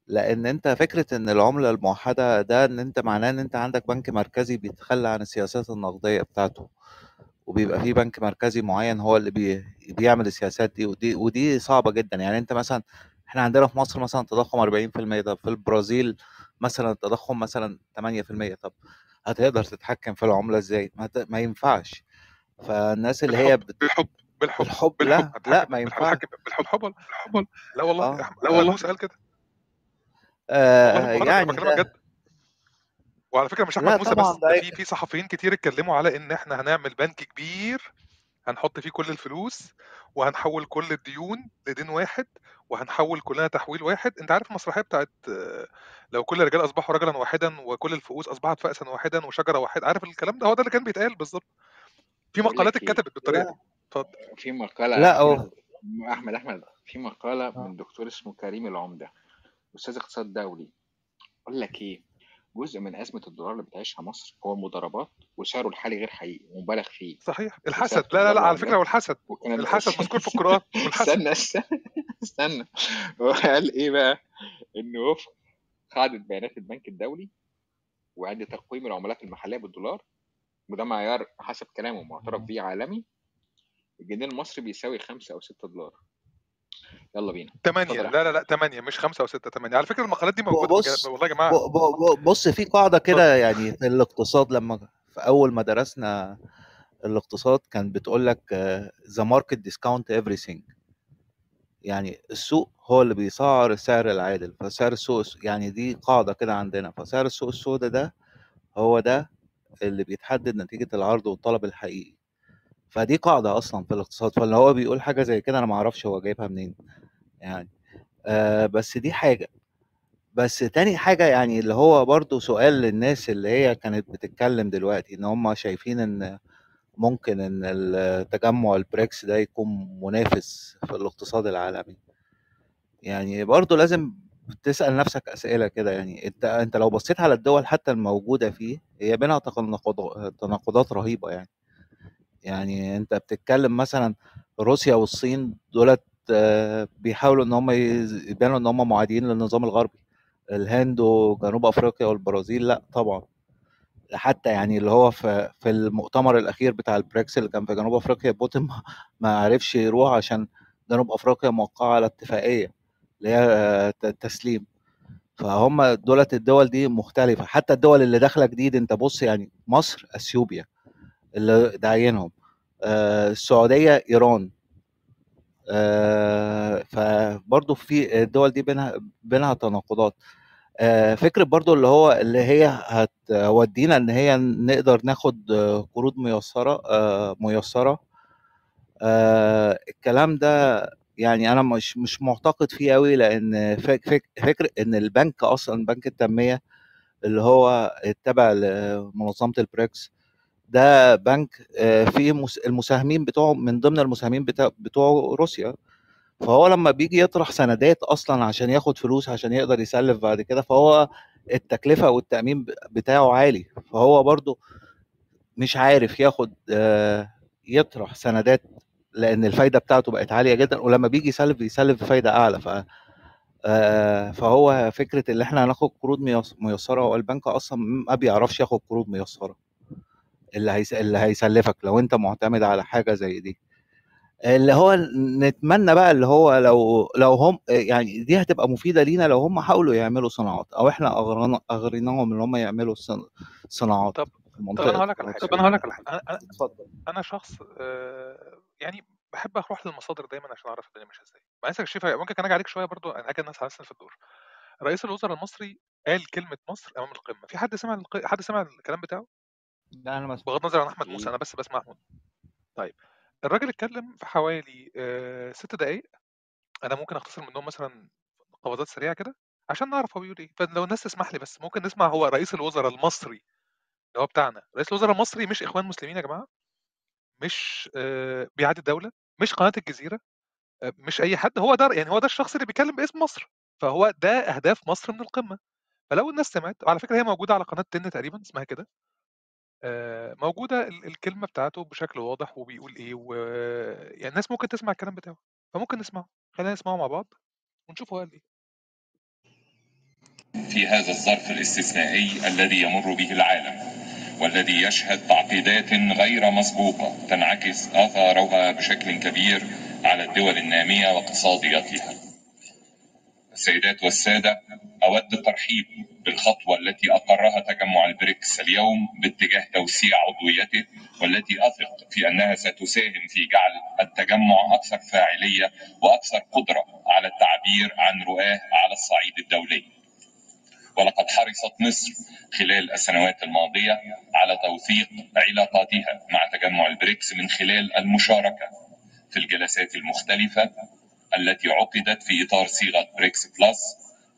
[SPEAKER 8] لأن أنت فكرة إن العملة الموحدة ده إن أنت معناه إن أنت عندك بنك مركزي بيتخلى عن السياسات النقدية بتاعته وبيبقى في بنك مركزي معين هو اللي بي بيعمل السياسات دي ودي ودي صعبة جدا. يعني أنت مثلا إحنا عندنا في مصر مثلا تضخم 40% طب في البرازيل مثلا التضخم مثلا 8% طب هتقدر تتحكم في العملة إزاي؟ ما, ت... ما ينفعش. فالناس اللي هي
[SPEAKER 1] بالحب
[SPEAKER 8] بت...
[SPEAKER 1] بالحب بالحب
[SPEAKER 8] بالحب
[SPEAKER 1] بالحب
[SPEAKER 8] لا لا
[SPEAKER 1] هتحكم
[SPEAKER 8] ما
[SPEAKER 1] بالحب
[SPEAKER 8] ينفعش.
[SPEAKER 1] بالحب بالحب بالحب لا والله احمد لا والله قال كده والله
[SPEAKER 8] آه يعني
[SPEAKER 1] بكلمك جد. وعلى فكرة مش
[SPEAKER 8] أحمد
[SPEAKER 1] موسى بس
[SPEAKER 8] ده أي-
[SPEAKER 1] في في صحفيين كتير اتكلموا على إن إحنا هنعمل بنك كبير هنحط فيه كل الفلوس وهنحول كل الديون لدين واحد وهنحول كلنا تحويل واحد. أنت عارف المسرحية بتاعت لو كل الرجال أصبحوا رجلا واحدا وكل الفؤوس أصبحت فأسا واحدا وشجرة واحدة عارف الكلام ده؟ هو ده اللي كان بيتقال بالظبط. في مقالات
[SPEAKER 2] إيه؟
[SPEAKER 1] اتكتبت
[SPEAKER 8] بالطريقة
[SPEAKER 1] دي. اتفضل.
[SPEAKER 2] في مقالة
[SPEAKER 8] لا أو...
[SPEAKER 2] أحمد أحمد في مقالة
[SPEAKER 8] آه.
[SPEAKER 2] من دكتور اسمه كريم العمدة. أستاذ اقتصاد دولي بقول لك إيه؟ جزء من أزمة الدولار اللي بتعيشها مصر هو المضاربات وسعره الحالي غير حقيقي ومبالغ فيه.
[SPEAKER 1] صحيح. الحسد. لا لا لا على
[SPEAKER 2] فكرة
[SPEAKER 1] والحسد الحسد. مذكور في القرآن. والحسد.
[SPEAKER 2] استنى استنى استنى. هو قال إيه بقى؟ انه وفق قاعدة بيانات البنك الدولي وعند تقويم العملات المحلية بالدولار وده معيار حسب كلامه معترف بيه عالمي. الجنيه المصري بيساوي 5 أو 6 دولار. يلا بينا.
[SPEAKER 1] ثمانية
[SPEAKER 2] اتفضل يا
[SPEAKER 1] لا لا لا ثمانية مش خمسة أو ستة ثمانية على فكرة المقالات دي مجال...
[SPEAKER 8] بص
[SPEAKER 1] والله يا.
[SPEAKER 8] ب- بص في قاعدة
[SPEAKER 1] اتفضل.
[SPEAKER 8] كده يعني في الاقتصاد لما في أول ما درسنا الاقتصاد كان بتقول لك the market discount everything. يعني السوق هو اللي بيسعر السعر العادل. فسعر السوق يعني دي قاعدة كده عندنا. فسعر السوق السوداء ده هو ده اللي بيتحدد نتيجة العرض والطلب الحقيقي. فدي قاعدة أصلا في الاقتصاد فاللي هو بيقول حاجة زي كده أنا معرفش هو جايبها منين يعني. آه بس دي حاجة. بس تاني حاجة يعني اللي هو برضو سؤال للناس اللي هي كانت بتتكلم دلوقتي إن هم شايفين إن ممكن إن التجمع البريكس ده يكون منافس في الاقتصاد العالمي. يعني برضو لازم تسأل نفسك أسئلة كده يعني أنت أنت لو بصيت على الدول حتى الموجودة فيه هي بينها تناقض- تناقضات رهيبة يعني. يعني أنت بتتكلم مثلا روسيا والصين دولت آه، بيحاولوا إن هم يبانوا إن هم معادين للنظام الغربي. الهند وجنوب أفريقيا والبرازيل لأ طبعا. حتى يعني اللي هو في في المؤتمر الأخير بتاع البريكس اللي كان في جنوب أفريقيا بوتين ما عرفش يروح عشان جنوب أفريقيا موقعة على اتفاقية اللي هي آه، التسليم فهم دولت الدول دي مختلفة. حتى الدول اللي داخلة جديد أنت بص يعني مصر أثيوبيا. اللي داعينهم آه، السعودية إيران. آه، فبرضه في الدول دي بينها بينها تناقضات. آه، فكرة برضو اللي هو اللي هي هتودينا إن هي نقدر ناخد قروض ميسرة آه، ميسرة. آه، الكلام ده يعني أنا مش مش معتقد فيه قوي لأن فك فك فكر إن البنك أصلا بنك التنمية اللي هو التابع لمنظمة البريكس ده بنك آه، فيه مس- المساهمين بتوعه من ضمن المساهمين بتوع روسيا. فهو لما بيجي يطرح سندات أصلا عشان ياخد فلوس عشان يقدر يسلف بعد كده فهو التكلفة والتأمين ب- بتاعه عالي. فهو برضو مش عارف ياخد آه، يطرح سندات لأن الفايدة بتاعته بقت عالية جدا ولما بيجي يسلف بيسلف بفايدة أعلى. ف آه، فهو فكرة اللي إحنا هناخد قروض ميس- ميسرة هو البنك أصلا ما بيعرفش ياخد قروض ميسرة. اللي هيس... اللي هيسلفك لو أنت معتمد على حاجة زي دي. اللي هو نتمنى بقى اللي هو لو لو هم يعني دي هتبقى مفيدة لينا لو هم حاولوا يعملوا صناعات أو إحنا اغرنا أغريناهم إن هم يعملوا صن- صناعات
[SPEAKER 1] طب طب
[SPEAKER 8] منطقة
[SPEAKER 1] هقول لك على
[SPEAKER 8] الأقصى.
[SPEAKER 1] حاجة أنا هقول لك على أنا,
[SPEAKER 8] اتفضل.
[SPEAKER 1] أنا شخص آه، يعني بحب أروح للمصادر دايما عشان أعرف الدنيا ماشية إزاي. معلش يا شريف ممكن كان أجي عليك شوية برضو أنا حاجة الناس عارفين في الدور. رئيس الوزراء المصري قال كلمة مصر أمام القمة. في حد سمع الق... حد سمع الكلام بتاعه؟
[SPEAKER 8] لا أنا
[SPEAKER 1] بغض النظر عن أحمد موسى
[SPEAKER 2] أكيد
[SPEAKER 1] أنا بس بسمع محمود طيب الراجل اتكلم في حوالي آه، ست دقايق. أنا ممكن أختصر منهم مثلا قفزات سريعة كده عشان نعرف هو بيقول إيه. فلو الناس تسمح لي بس ممكن نسمع هو رئيس الوزراء المصري اللي هو بتاعنا. رئيس الوزراء المصري مش إخوان مسلمين يا جماعة مش آه، بيعادي الدولة مش قناة الجزيرة آه، مش أي حد. هو ده يعني هو ده الشخص اللي بيتكلم باسم مصر فهو ده أهداف مصر من القمة. فلو الناس سمعت وعلى فكرة هي موجودة على قناة تن تقريبا اسمها كده آه، موجودة ال- الكلمة بتاعته بشكل واضح وبيقول إيه و يعني الناس ممكن تسمع الكلام بتاعه فممكن نسمعه خلينا نسمعه مع بعض ونشوف هو قال إيه.
[SPEAKER 9] في هذا الظرف الاستثنائي الذي يمر به العالم والذي يشهد تعقيدات غير مسبوقة تنعكس آثارها بشكل كبير على الدول النامية واقتصادياتها السيدات والسادة أود الترحيب بالخطوة التي أقرها تجمع البريكس اليوم باتجاه توسيع عضويته والتي أثق في أنها ستساهم في جعل التجمع أكثر فاعلية وأكثر قدرة على التعبير عن رؤاه على الصعيد الدولي. ولقد حرصت مصر خلال السنوات الماضية على توثيق علاقاتها مع تجمع البريكس من خلال المشاركة في الجلسات المختلفة التي عقدت في إطار صيغة بريكس بلس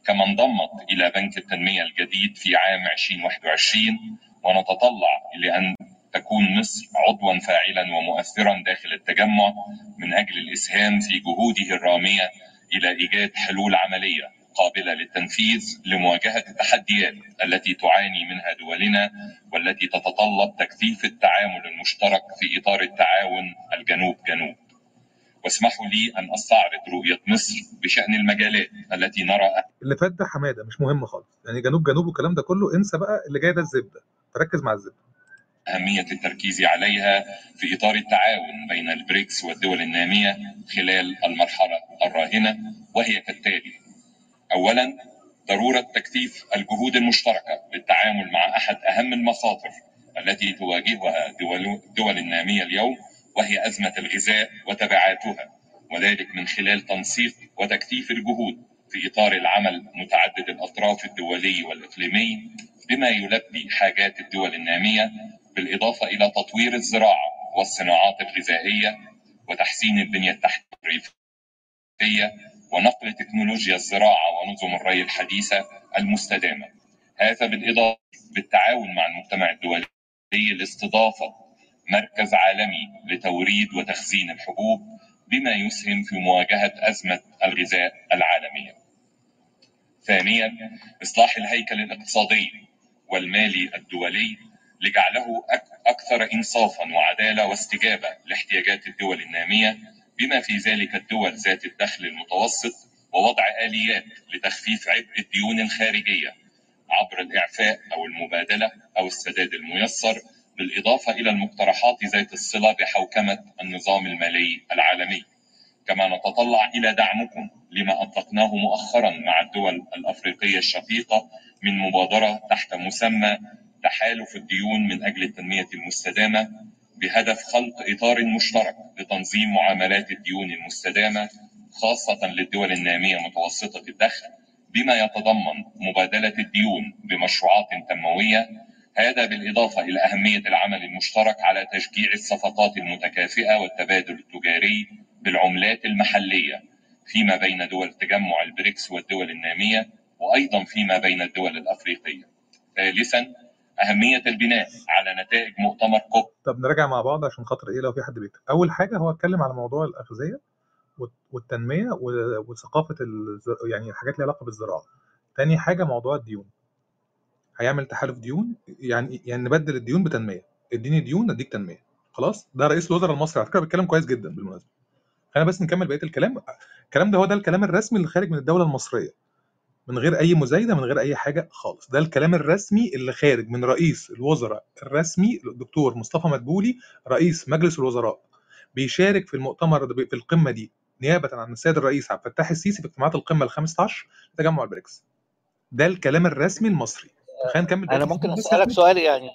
[SPEAKER 9] كما انضمت إلى بنك التنمية الجديد في عام 2021 ونتطلع لأن تكون مصر عضوا فاعلا ومؤثرا داخل التجمع من أجل الإسهام في جهوده الرامية إلى إيجاد حلول عملية قابلة للتنفيذ لمواجهة التحديات التي تعاني منها دولنا والتي تتطلب تكثيف التعامل المشترك في إطار التعاون الجنوب جنوب واسمحوا لي أن أستعرض رؤية مصر بشأن المجالات التي نرى.
[SPEAKER 1] اللي فات ده حمادة مش مهم خالص. يعني جنوب جنوب والكلام ده كله انسى بقى اللي جاي ده الزبده فركز مع الزبده
[SPEAKER 9] أهمية التركيز عليها في إطار التعاون بين البريكس والدول النامية خلال المرحلة الراهنة وهي كالتالي: أولاً ضرورة تكثيف الجهود المشتركة للتعامل مع أحد أهم المخاطر التي تواجهها دول دول النامية اليوم وهي أزمة الغذاء وتبعاتها وذلك من خلال تنسيق وتكثيف الجهود في إطار العمل متعدد الأطراف الدولي والإقليمي بما يلبي حاجات الدول النامية بالإضافة إلى تطوير الزراعة والصناعات الغذائية وتحسين البنية التحتية ونقل تكنولوجيا الزراعة ونظم الري الحديثة المستدامة. هذا بالإضافة بالتعاون مع المجتمع الدولي لاستضافة مركز عالمي لتوريد وتخزين الحبوب بما يسهم في مواجهة أزمة الغذاء العالمية. ثانيا إصلاح الهيكل الاقتصادي والمالي الدولي لجعله أك- أكثر إنصافا وعدالة واستجابة لاحتياجات الدول النامية بما في ذلك الدول ذات الدخل المتوسط ووضع آليات لتخفيف عبء الديون الخارجية عبر الإعفاء أو المبادلة أو السداد الميسر بالإضافة إلى المقترحات ذات الصلة بحوكمة النظام المالي العالمي. كما نتطلع إلى دعمكم لما أطلقناه مؤخرا مع الدول الأفريقية الشقيقة من مبادرة تحت مسمى تحالف الديون من أجل التنمية المستدامة بهدف خلق إطار مشترك لتنظيم معاملات الديون المستدامة خاصة للدول النامية متوسطة الدخل بما يتضمن مبادلة الديون بمشروعات تنموية هذا بالإضافة إلى أهمية العمل المشترك على تشجيع الصفقات المتكافئة والتبادل التجاري بالعملات المحلية فيما بين دول تجمع البريكس والدول النامية وأيضا فيما بين الدول الأفريقية. ثالثا أهمية البناء على نتائج مؤتمر كوب.
[SPEAKER 1] طب نراجع مع بعض عشان خاطر إيه لو في حد بيكتب. أول حاجة هو اتكلم على موضوع الأغذية والت- والتنمية و- وثقافة الز- يعني الحاجات اللي علاقة بالزراعة. تاني حاجة موضوع الديون. هيعمل تحالف ديون يعني يعني نبدل الديون بتنمية. اديني ديون اديك تنمية. خلاص؟ ده رئيس الوزراء المصري. على فكرة بيتكلم كويس جدا بالمناسبة. خلينا بس نكمل بقية الكلام. الكلام ده هو ده الكلام الرسمي اللي خارج من الدولة المصرية. من غير أي مزايدة من غير أي حاجة خالص. ده الكلام الرسمي اللي خارج من رئيس الوزراء الرسمي الدكتور مصطفى مدبولي رئيس مجلس الوزراء. بيشارك في المؤتمر في القمة دي نيابة عن السيد الرئيس عبد الفتاح السيسي في اجتماعات القمة ال 15 لتجمع البريكس. ده الكلام الرسمي المصري. خلينا نكمل
[SPEAKER 8] أنا ممكن
[SPEAKER 1] أسألك.
[SPEAKER 8] سؤال يعني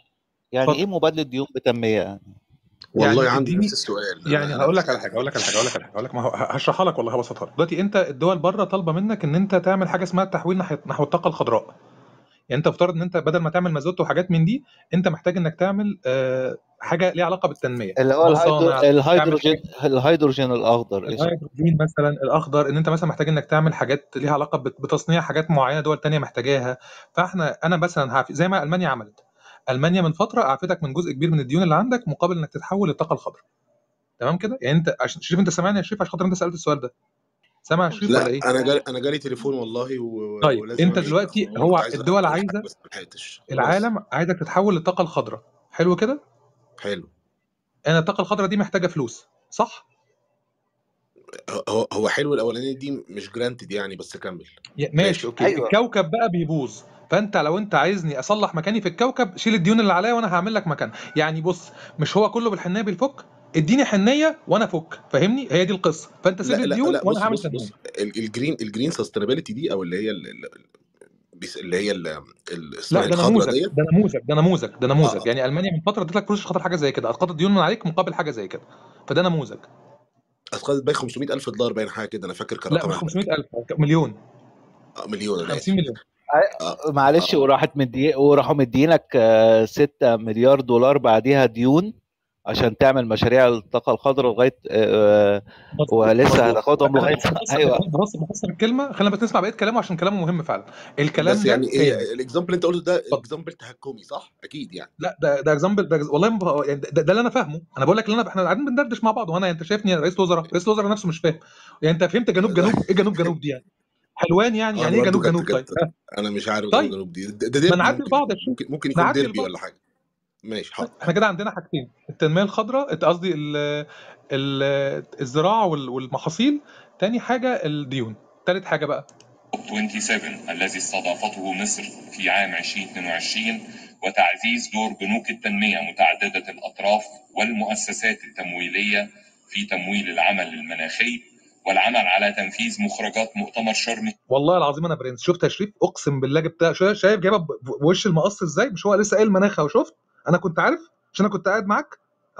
[SPEAKER 8] يعني
[SPEAKER 1] اتفضل.
[SPEAKER 8] إيه مبادلة ديون بتنمية؟ يعني
[SPEAKER 10] والله
[SPEAKER 1] يعني
[SPEAKER 10] عندي نفس السؤال.
[SPEAKER 1] يعني هقول لك على حاجة هقول لك على حاجة هقول لك على حاجة هقول لك ما هو هشرحها لك والله هبسطها لك دلوقتي أنت الدول بره طالبة منك إن أنت تعمل حاجة اسمها التحويل نحو الطاقة الخضراء. يعني أنت افترض إن أنت بدل ما تعمل مازوت وحاجات من دي أنت محتاج إنك تعمل آه، حاجة ليها علاقة بالتنمية.
[SPEAKER 8] اللي هو الهيدرو...
[SPEAKER 1] مصانع تعمل
[SPEAKER 8] الهيدروجين الهيدروجين الأخضر.
[SPEAKER 1] الهيدروجين مثلا الأخضر إن أنت مثلا محتاج إنك تعمل حاجات ليها علاقة بت- بتصنيع حاجات معينة دول تانية محتاجاها. فإحنا أنا مثلا هعف... زي ما ألمانيا عملت. ألمانيا من فترة أعفتك من جزء كبير من الديون اللي عندك مقابل إنك تتحول للطاقه الخضراء تمام كده؟ يعني أنت عشان شريف أنت سامعني يا شريف؟ عشان خاطر أنت سألت السؤال ده. سامع يا شريف ولا
[SPEAKER 10] لا
[SPEAKER 1] إيه؟
[SPEAKER 10] أنا جالي أنا جالي تليفون والله و...
[SPEAKER 1] طيب
[SPEAKER 10] ولازم أنت
[SPEAKER 1] دلوقتي هو
[SPEAKER 10] عايز
[SPEAKER 1] الدول
[SPEAKER 10] عايزة
[SPEAKER 1] العالم عايزك تتحول للطاقه الخضراء حلو كده؟
[SPEAKER 10] حلو.
[SPEAKER 1] أنا الطاقه الخضراء دي محتاجة فلوس صح؟
[SPEAKER 10] هو هو حلو الأولانية دي مش granted يعني بس كمل.
[SPEAKER 1] ماشي
[SPEAKER 10] ماشي
[SPEAKER 1] okay.
[SPEAKER 8] أيوه.
[SPEAKER 1] الكوكب بقى بيبوظ فأنت لو أنت عايزني أصلح مكاني في الكوكب شيل الديون اللي عليا وأنا هعمل لك مكان. يعني بص مش هو كله بالحنية بيفك؟ اديني حنية وأنا أفك فاهمني؟ هي دي القصة. فأنت سيب
[SPEAKER 10] لا
[SPEAKER 1] لي
[SPEAKER 10] لا
[SPEAKER 1] الديون
[SPEAKER 10] لا وأنا
[SPEAKER 1] هعمل ال
[SPEAKER 10] green ال green sustainability دي أو اللي هي اللي هي ال- ال- اسمها
[SPEAKER 1] لا
[SPEAKER 10] إيه؟
[SPEAKER 1] ده نموذج ده نموذج ده نموذج ده نموذج.
[SPEAKER 10] آه.
[SPEAKER 1] يعني ألمانيا من فترة ادت لك فلوس خاطر حاجة زي كده. اسقطت الديون من عليك مقابل حاجة زي كده. فده نموذج.
[SPEAKER 10] اسقطت باين 500 ألف دولار باين حاجة كده. أنا فاكر كان
[SPEAKER 1] لا
[SPEAKER 10] رقم
[SPEAKER 1] مش
[SPEAKER 10] اعلى
[SPEAKER 1] 500000 مليون.
[SPEAKER 10] آه، مليون أنا
[SPEAKER 1] 50
[SPEAKER 10] اسف
[SPEAKER 1] مليون.
[SPEAKER 10] آه
[SPEAKER 8] معلش
[SPEAKER 10] آه.
[SPEAKER 8] وراحت مدي وراحوا مدينك 6 مليار دولار بعديها ديون. عشان تعمل مشاريع الطاقة الخضراء لغاية آه،
[SPEAKER 1] مظبوط
[SPEAKER 8] ولسه هتاخدهم
[SPEAKER 1] بفسر
[SPEAKER 8] أيوه.
[SPEAKER 1] بفسر بفسر الكلمة خلينا بس نسمع بقية كلامه عشان كلامه مهم فعلا. الكلام
[SPEAKER 10] بس يعني
[SPEAKER 1] إيه
[SPEAKER 10] ال example اللي أنت قلته ده example تهكمي صح؟ أكيد يعني.
[SPEAKER 1] لا ده ده example ده والله يعني ده, ده اللي أنا فاهمه. أنا بقول لك اللي أنا إحنا قاعدين بندردش مع بعض وأنا أنت شايفني رئيس وزراء رئيس الوزراء نفسه مش فاهم. يعني أنت فهمت جنوب جنوب إيه جنوب جنوب دي يعني؟ حلوان يعني يعني
[SPEAKER 10] إيه
[SPEAKER 1] جنوب جنوب؟ طيب.
[SPEAKER 10] أنا مش عارف جنوب
[SPEAKER 1] طيب.
[SPEAKER 10] جنوب دي. ده
[SPEAKER 1] ما نعدي
[SPEAKER 10] ممكن ممكن ممكن يكون ديربي ولا حاجة. ماشي حاضر.
[SPEAKER 1] إحنا كده عندنا حاجتين التنمية الخضراء قصدي ال- ال- الزراعة وال- والمحاصيل. تاني حاجة الديون. تالت حاجة بقى.
[SPEAKER 9] 27 الذي استضافته مصر في عام 2022 وتعزيز دور بنوك التنمية متعددة الأطراف والمؤسسات التمويلية في تمويل العمل المناخي والعمل على تنفيذ مخرجات مؤتمر شرم.
[SPEAKER 1] والله العظيم أنا برنس. شفت يا شريف؟ أقسم بالله جبتها. شا- شايف جايبها بوش المقص إزاي؟ مش هو لسه قايل مناخ أهو شفت؟ أنا كنت عارف عشان أنا كنت قاعد معاك.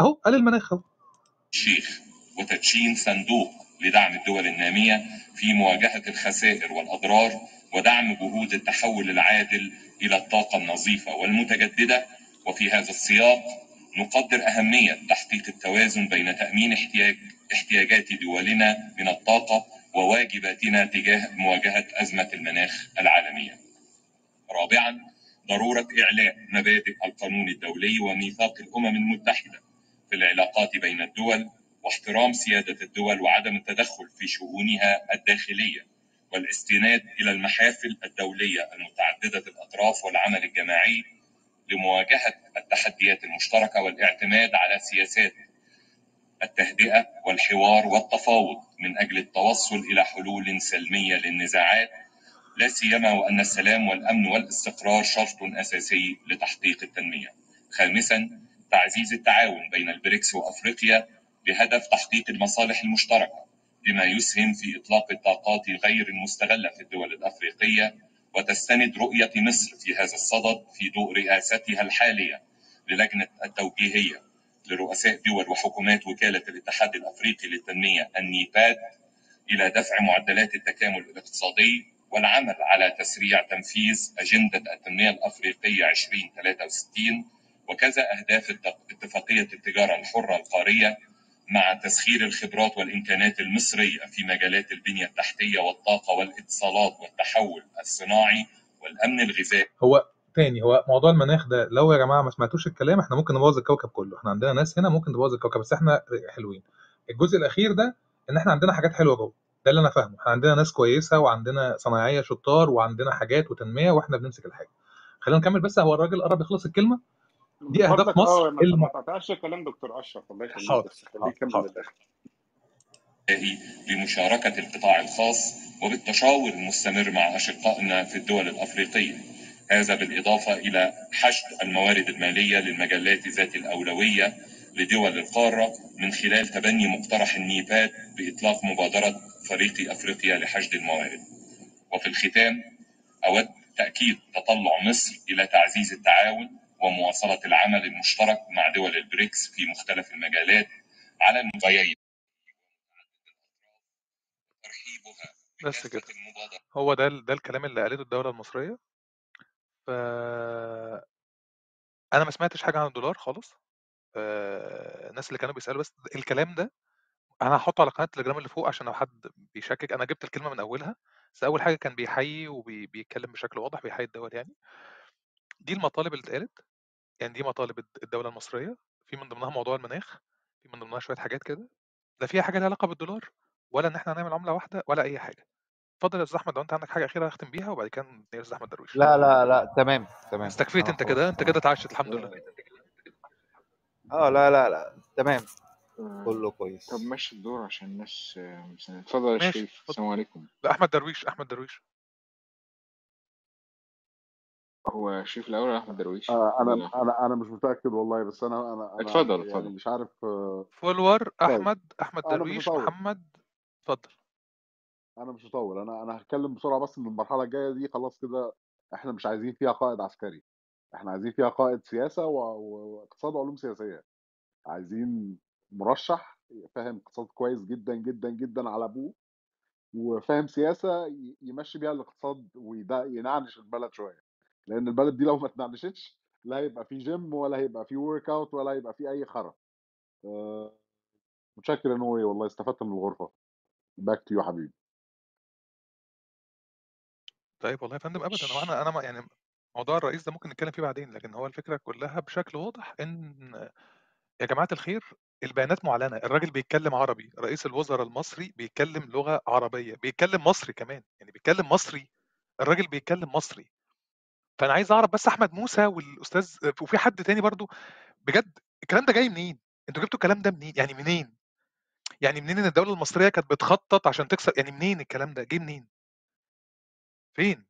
[SPEAKER 1] أهو قال المناخ أهو.
[SPEAKER 9] الشيخ وتدشين صندوق لدعم الدول النامية في مواجهة الخسائر والأضرار ودعم جهود التحول العادل إلى الطاقة النظيفة والمتجددة. وفي هذا السياق نقدر أهمية تحقيق التوازن بين تأمين احتياج احتياجات دولنا من الطاقة وواجباتنا تجاه مواجهة أزمة المناخ العالمية. رابعا ضرورة إعلاء مبادئ القانون الدولي وميثاق الأمم المتحدة في العلاقات بين الدول واحترام سيادة الدول وعدم التدخل في شؤونها الداخلية والاستناد إلى المحافل الدولية المتعددة الأطراف والعمل الجماعي لمواجهة التحديات المشتركة والاعتماد على سياسات التهدئة والحوار والتفاوض من أجل التوصل إلى حلول سلمية للنزاعات لا سيما وأن السلام والأمن والاستقرار شرط أساسي لتحقيق التنمية. خامسا تعزيز التعاون بين البريكس وأفريقيا بهدف تحقيق المصالح المشتركة بما يسهم في إطلاق الطاقات غير المستغلة في الدول الأفريقية وتستند رؤية مصر في هذا الصدد في ضوء رئاستها الحالية للجنة التوجيهية لرؤساء دول وحكومات وكالة الاتحاد الأفريقي للتنمية النيباد إلى دفع معدلات التكامل الاقتصادي والعمل على تسريع تنفيذ أجندة التنمية الأفريقية 2063 وكذا أهداف اتفاقية التجارة الحرة القارية مع تسخير الخبرات والإمكانات المصرية في مجالات البنية التحتية والطاقة والاتصالات والتحول الصناعي والأمن الغذائي.
[SPEAKER 1] هو تاني هو موضوع المناخ ده لو يا جماعة ما سمعتوش الكلام إحنا ممكن نبوظ الكوكب كله. إحنا عندنا ناس هنا ممكن تبوظ الكوكب بس إحنا حلوين. الجزء الأخير ده إن إحنا عندنا حاجات حلوة جوه. ده اللي أنا فاهمه. إحنا عندنا ناس كويسة وعندنا صنايعية شطار وعندنا حاجات وتنمية وإحنا بنمسك الحاجة. خلينا نكمل بس. هو الراجل قرب يخلص الكلمة. دي
[SPEAKER 11] أهداف
[SPEAKER 1] مصر.
[SPEAKER 11] آه ما
[SPEAKER 1] الم...
[SPEAKER 11] تقطعش كلام دكتور أشرف. الله يخليك.
[SPEAKER 1] حاضر
[SPEAKER 9] بمشاركة القطاع الخاص وبالتشاور المستمر مع أشقائنا في الدول الأفريقية. هذا بالإضافة إلى حشد الموارد المالية للمجلات ذات الأولوية لدول القارة من خلال تبني مقترح النيباد بإطلاق مبادرة فريق أفريقيا لحشد الموارد وفي الختام أود تأكيد تطلع مصر إلى تعزيز التعاون ومواصلة العمل المشترك مع دول البريكس في مختلف المجالات على المغاية ترحيبها
[SPEAKER 1] بس كده. هو ده ده الكلام اللي قالته الدولة المصرية. ف أنا ما سمعتش حاجة عن الدولار خالص. آه، الناس اللي كانوا بيسألوا بس الكلام ده أنا هحطه على قناة التليجرام اللي فوق عشان لو حد بيشكك أنا جبت الكلمة من أولها بس أول حاجة كان بيحيي وبيتكلم بشكل واضح بيحيي الدول يعني. دي المطالب اللي اتقالت يعني دي مطالب الد- الدولة المصرية في من ضمنها موضوع المناخ في من ضمنها شوية حاجات كده لا فيها حاجة لها علاقة بالدولار ولا إن إحنا هنعمل عملة واحدة ولا أي حاجة. اتفضل يا أستاذ أحمد لو أنت عندك حاجة أخيرة اختم بيها وبعد كده ندي يا أستاذ أحمد درويش.
[SPEAKER 8] لا لا لا تمام تمام.
[SPEAKER 1] استكفيت
[SPEAKER 8] آه
[SPEAKER 1] أنت
[SPEAKER 8] خلاص
[SPEAKER 1] كده انت
[SPEAKER 8] تمام.
[SPEAKER 1] كده اتعشت الحمد لله.
[SPEAKER 8] آه لا لا لا تمام.
[SPEAKER 2] آه،
[SPEAKER 8] كله
[SPEAKER 2] طب
[SPEAKER 8] كويس
[SPEAKER 2] ماشي الدور عشان الناس آه، مستنية. اتفضل يا
[SPEAKER 1] ماشي
[SPEAKER 2] شريف.
[SPEAKER 1] اتفضل.
[SPEAKER 2] السلام عليكم.
[SPEAKER 1] لا أحمد درويش أحمد درويش.
[SPEAKER 2] هو شريف الأول ولا أحمد درويش؟
[SPEAKER 12] آه، أنا
[SPEAKER 2] ولا؟
[SPEAKER 12] أنا أنا مش متأكد والله بس أنا أنا أنا
[SPEAKER 2] اتفضل
[SPEAKER 12] يعني
[SPEAKER 2] اتفضل.
[SPEAKER 12] مش عارف آه،
[SPEAKER 1] فولور
[SPEAKER 12] طيب. أحمد أحمد
[SPEAKER 1] درويش محمد. اتفضل.
[SPEAKER 12] أنا مش هطول أنا أنا هتكلم بسرعة بس ان المرحلة الجاية دي خلاص كده إحنا مش عايزين فيها قائد عسكري. إحنا عايزين فيها قائد سياسة و- و- واقتصاد وعلوم سياسية. عايزين مرشح فاهم اقتصاد كويس جدا جدا جدا على أبوه وفاهم سياسة يمشي بيها الاقتصاد وينعنش البلد شوية. لأن البلد دي لو ما اتنعنشتش لا هيبقى في جيم ولا هيبقى في workout ولا هيبقى في أي خرا. أه متشكر نوي والله استفدت من الغرفة. back to you حبيبي.
[SPEAKER 1] طيب والله يا فندم ابدا أنا أنا يعني موضوع الرئيس ده ممكن نتكلم فيه بعدين لكن هو الفكرة كلها بشكل واضح إن يا جماعة الخير البيانات معلنة الراجل بيتكلم عربي رئيس الوزراء المصري بيتكلم لغة عربية بيتكلم مصري كمان يعني بيتكلم مصري الراجل بيتكلم مصري. فأنا عايز أعرف بس أحمد موسى والأستاذ وفي حد تاني برضو بجد الكلام ده جاي منين؟ أنتوا جبتوا الكلام ده منين؟ يعني منين؟ يعني منين إن الدولة المصرية كانت بتخطط عشان تكسر يعني منين الكلام ده؟ جه منين؟ فين؟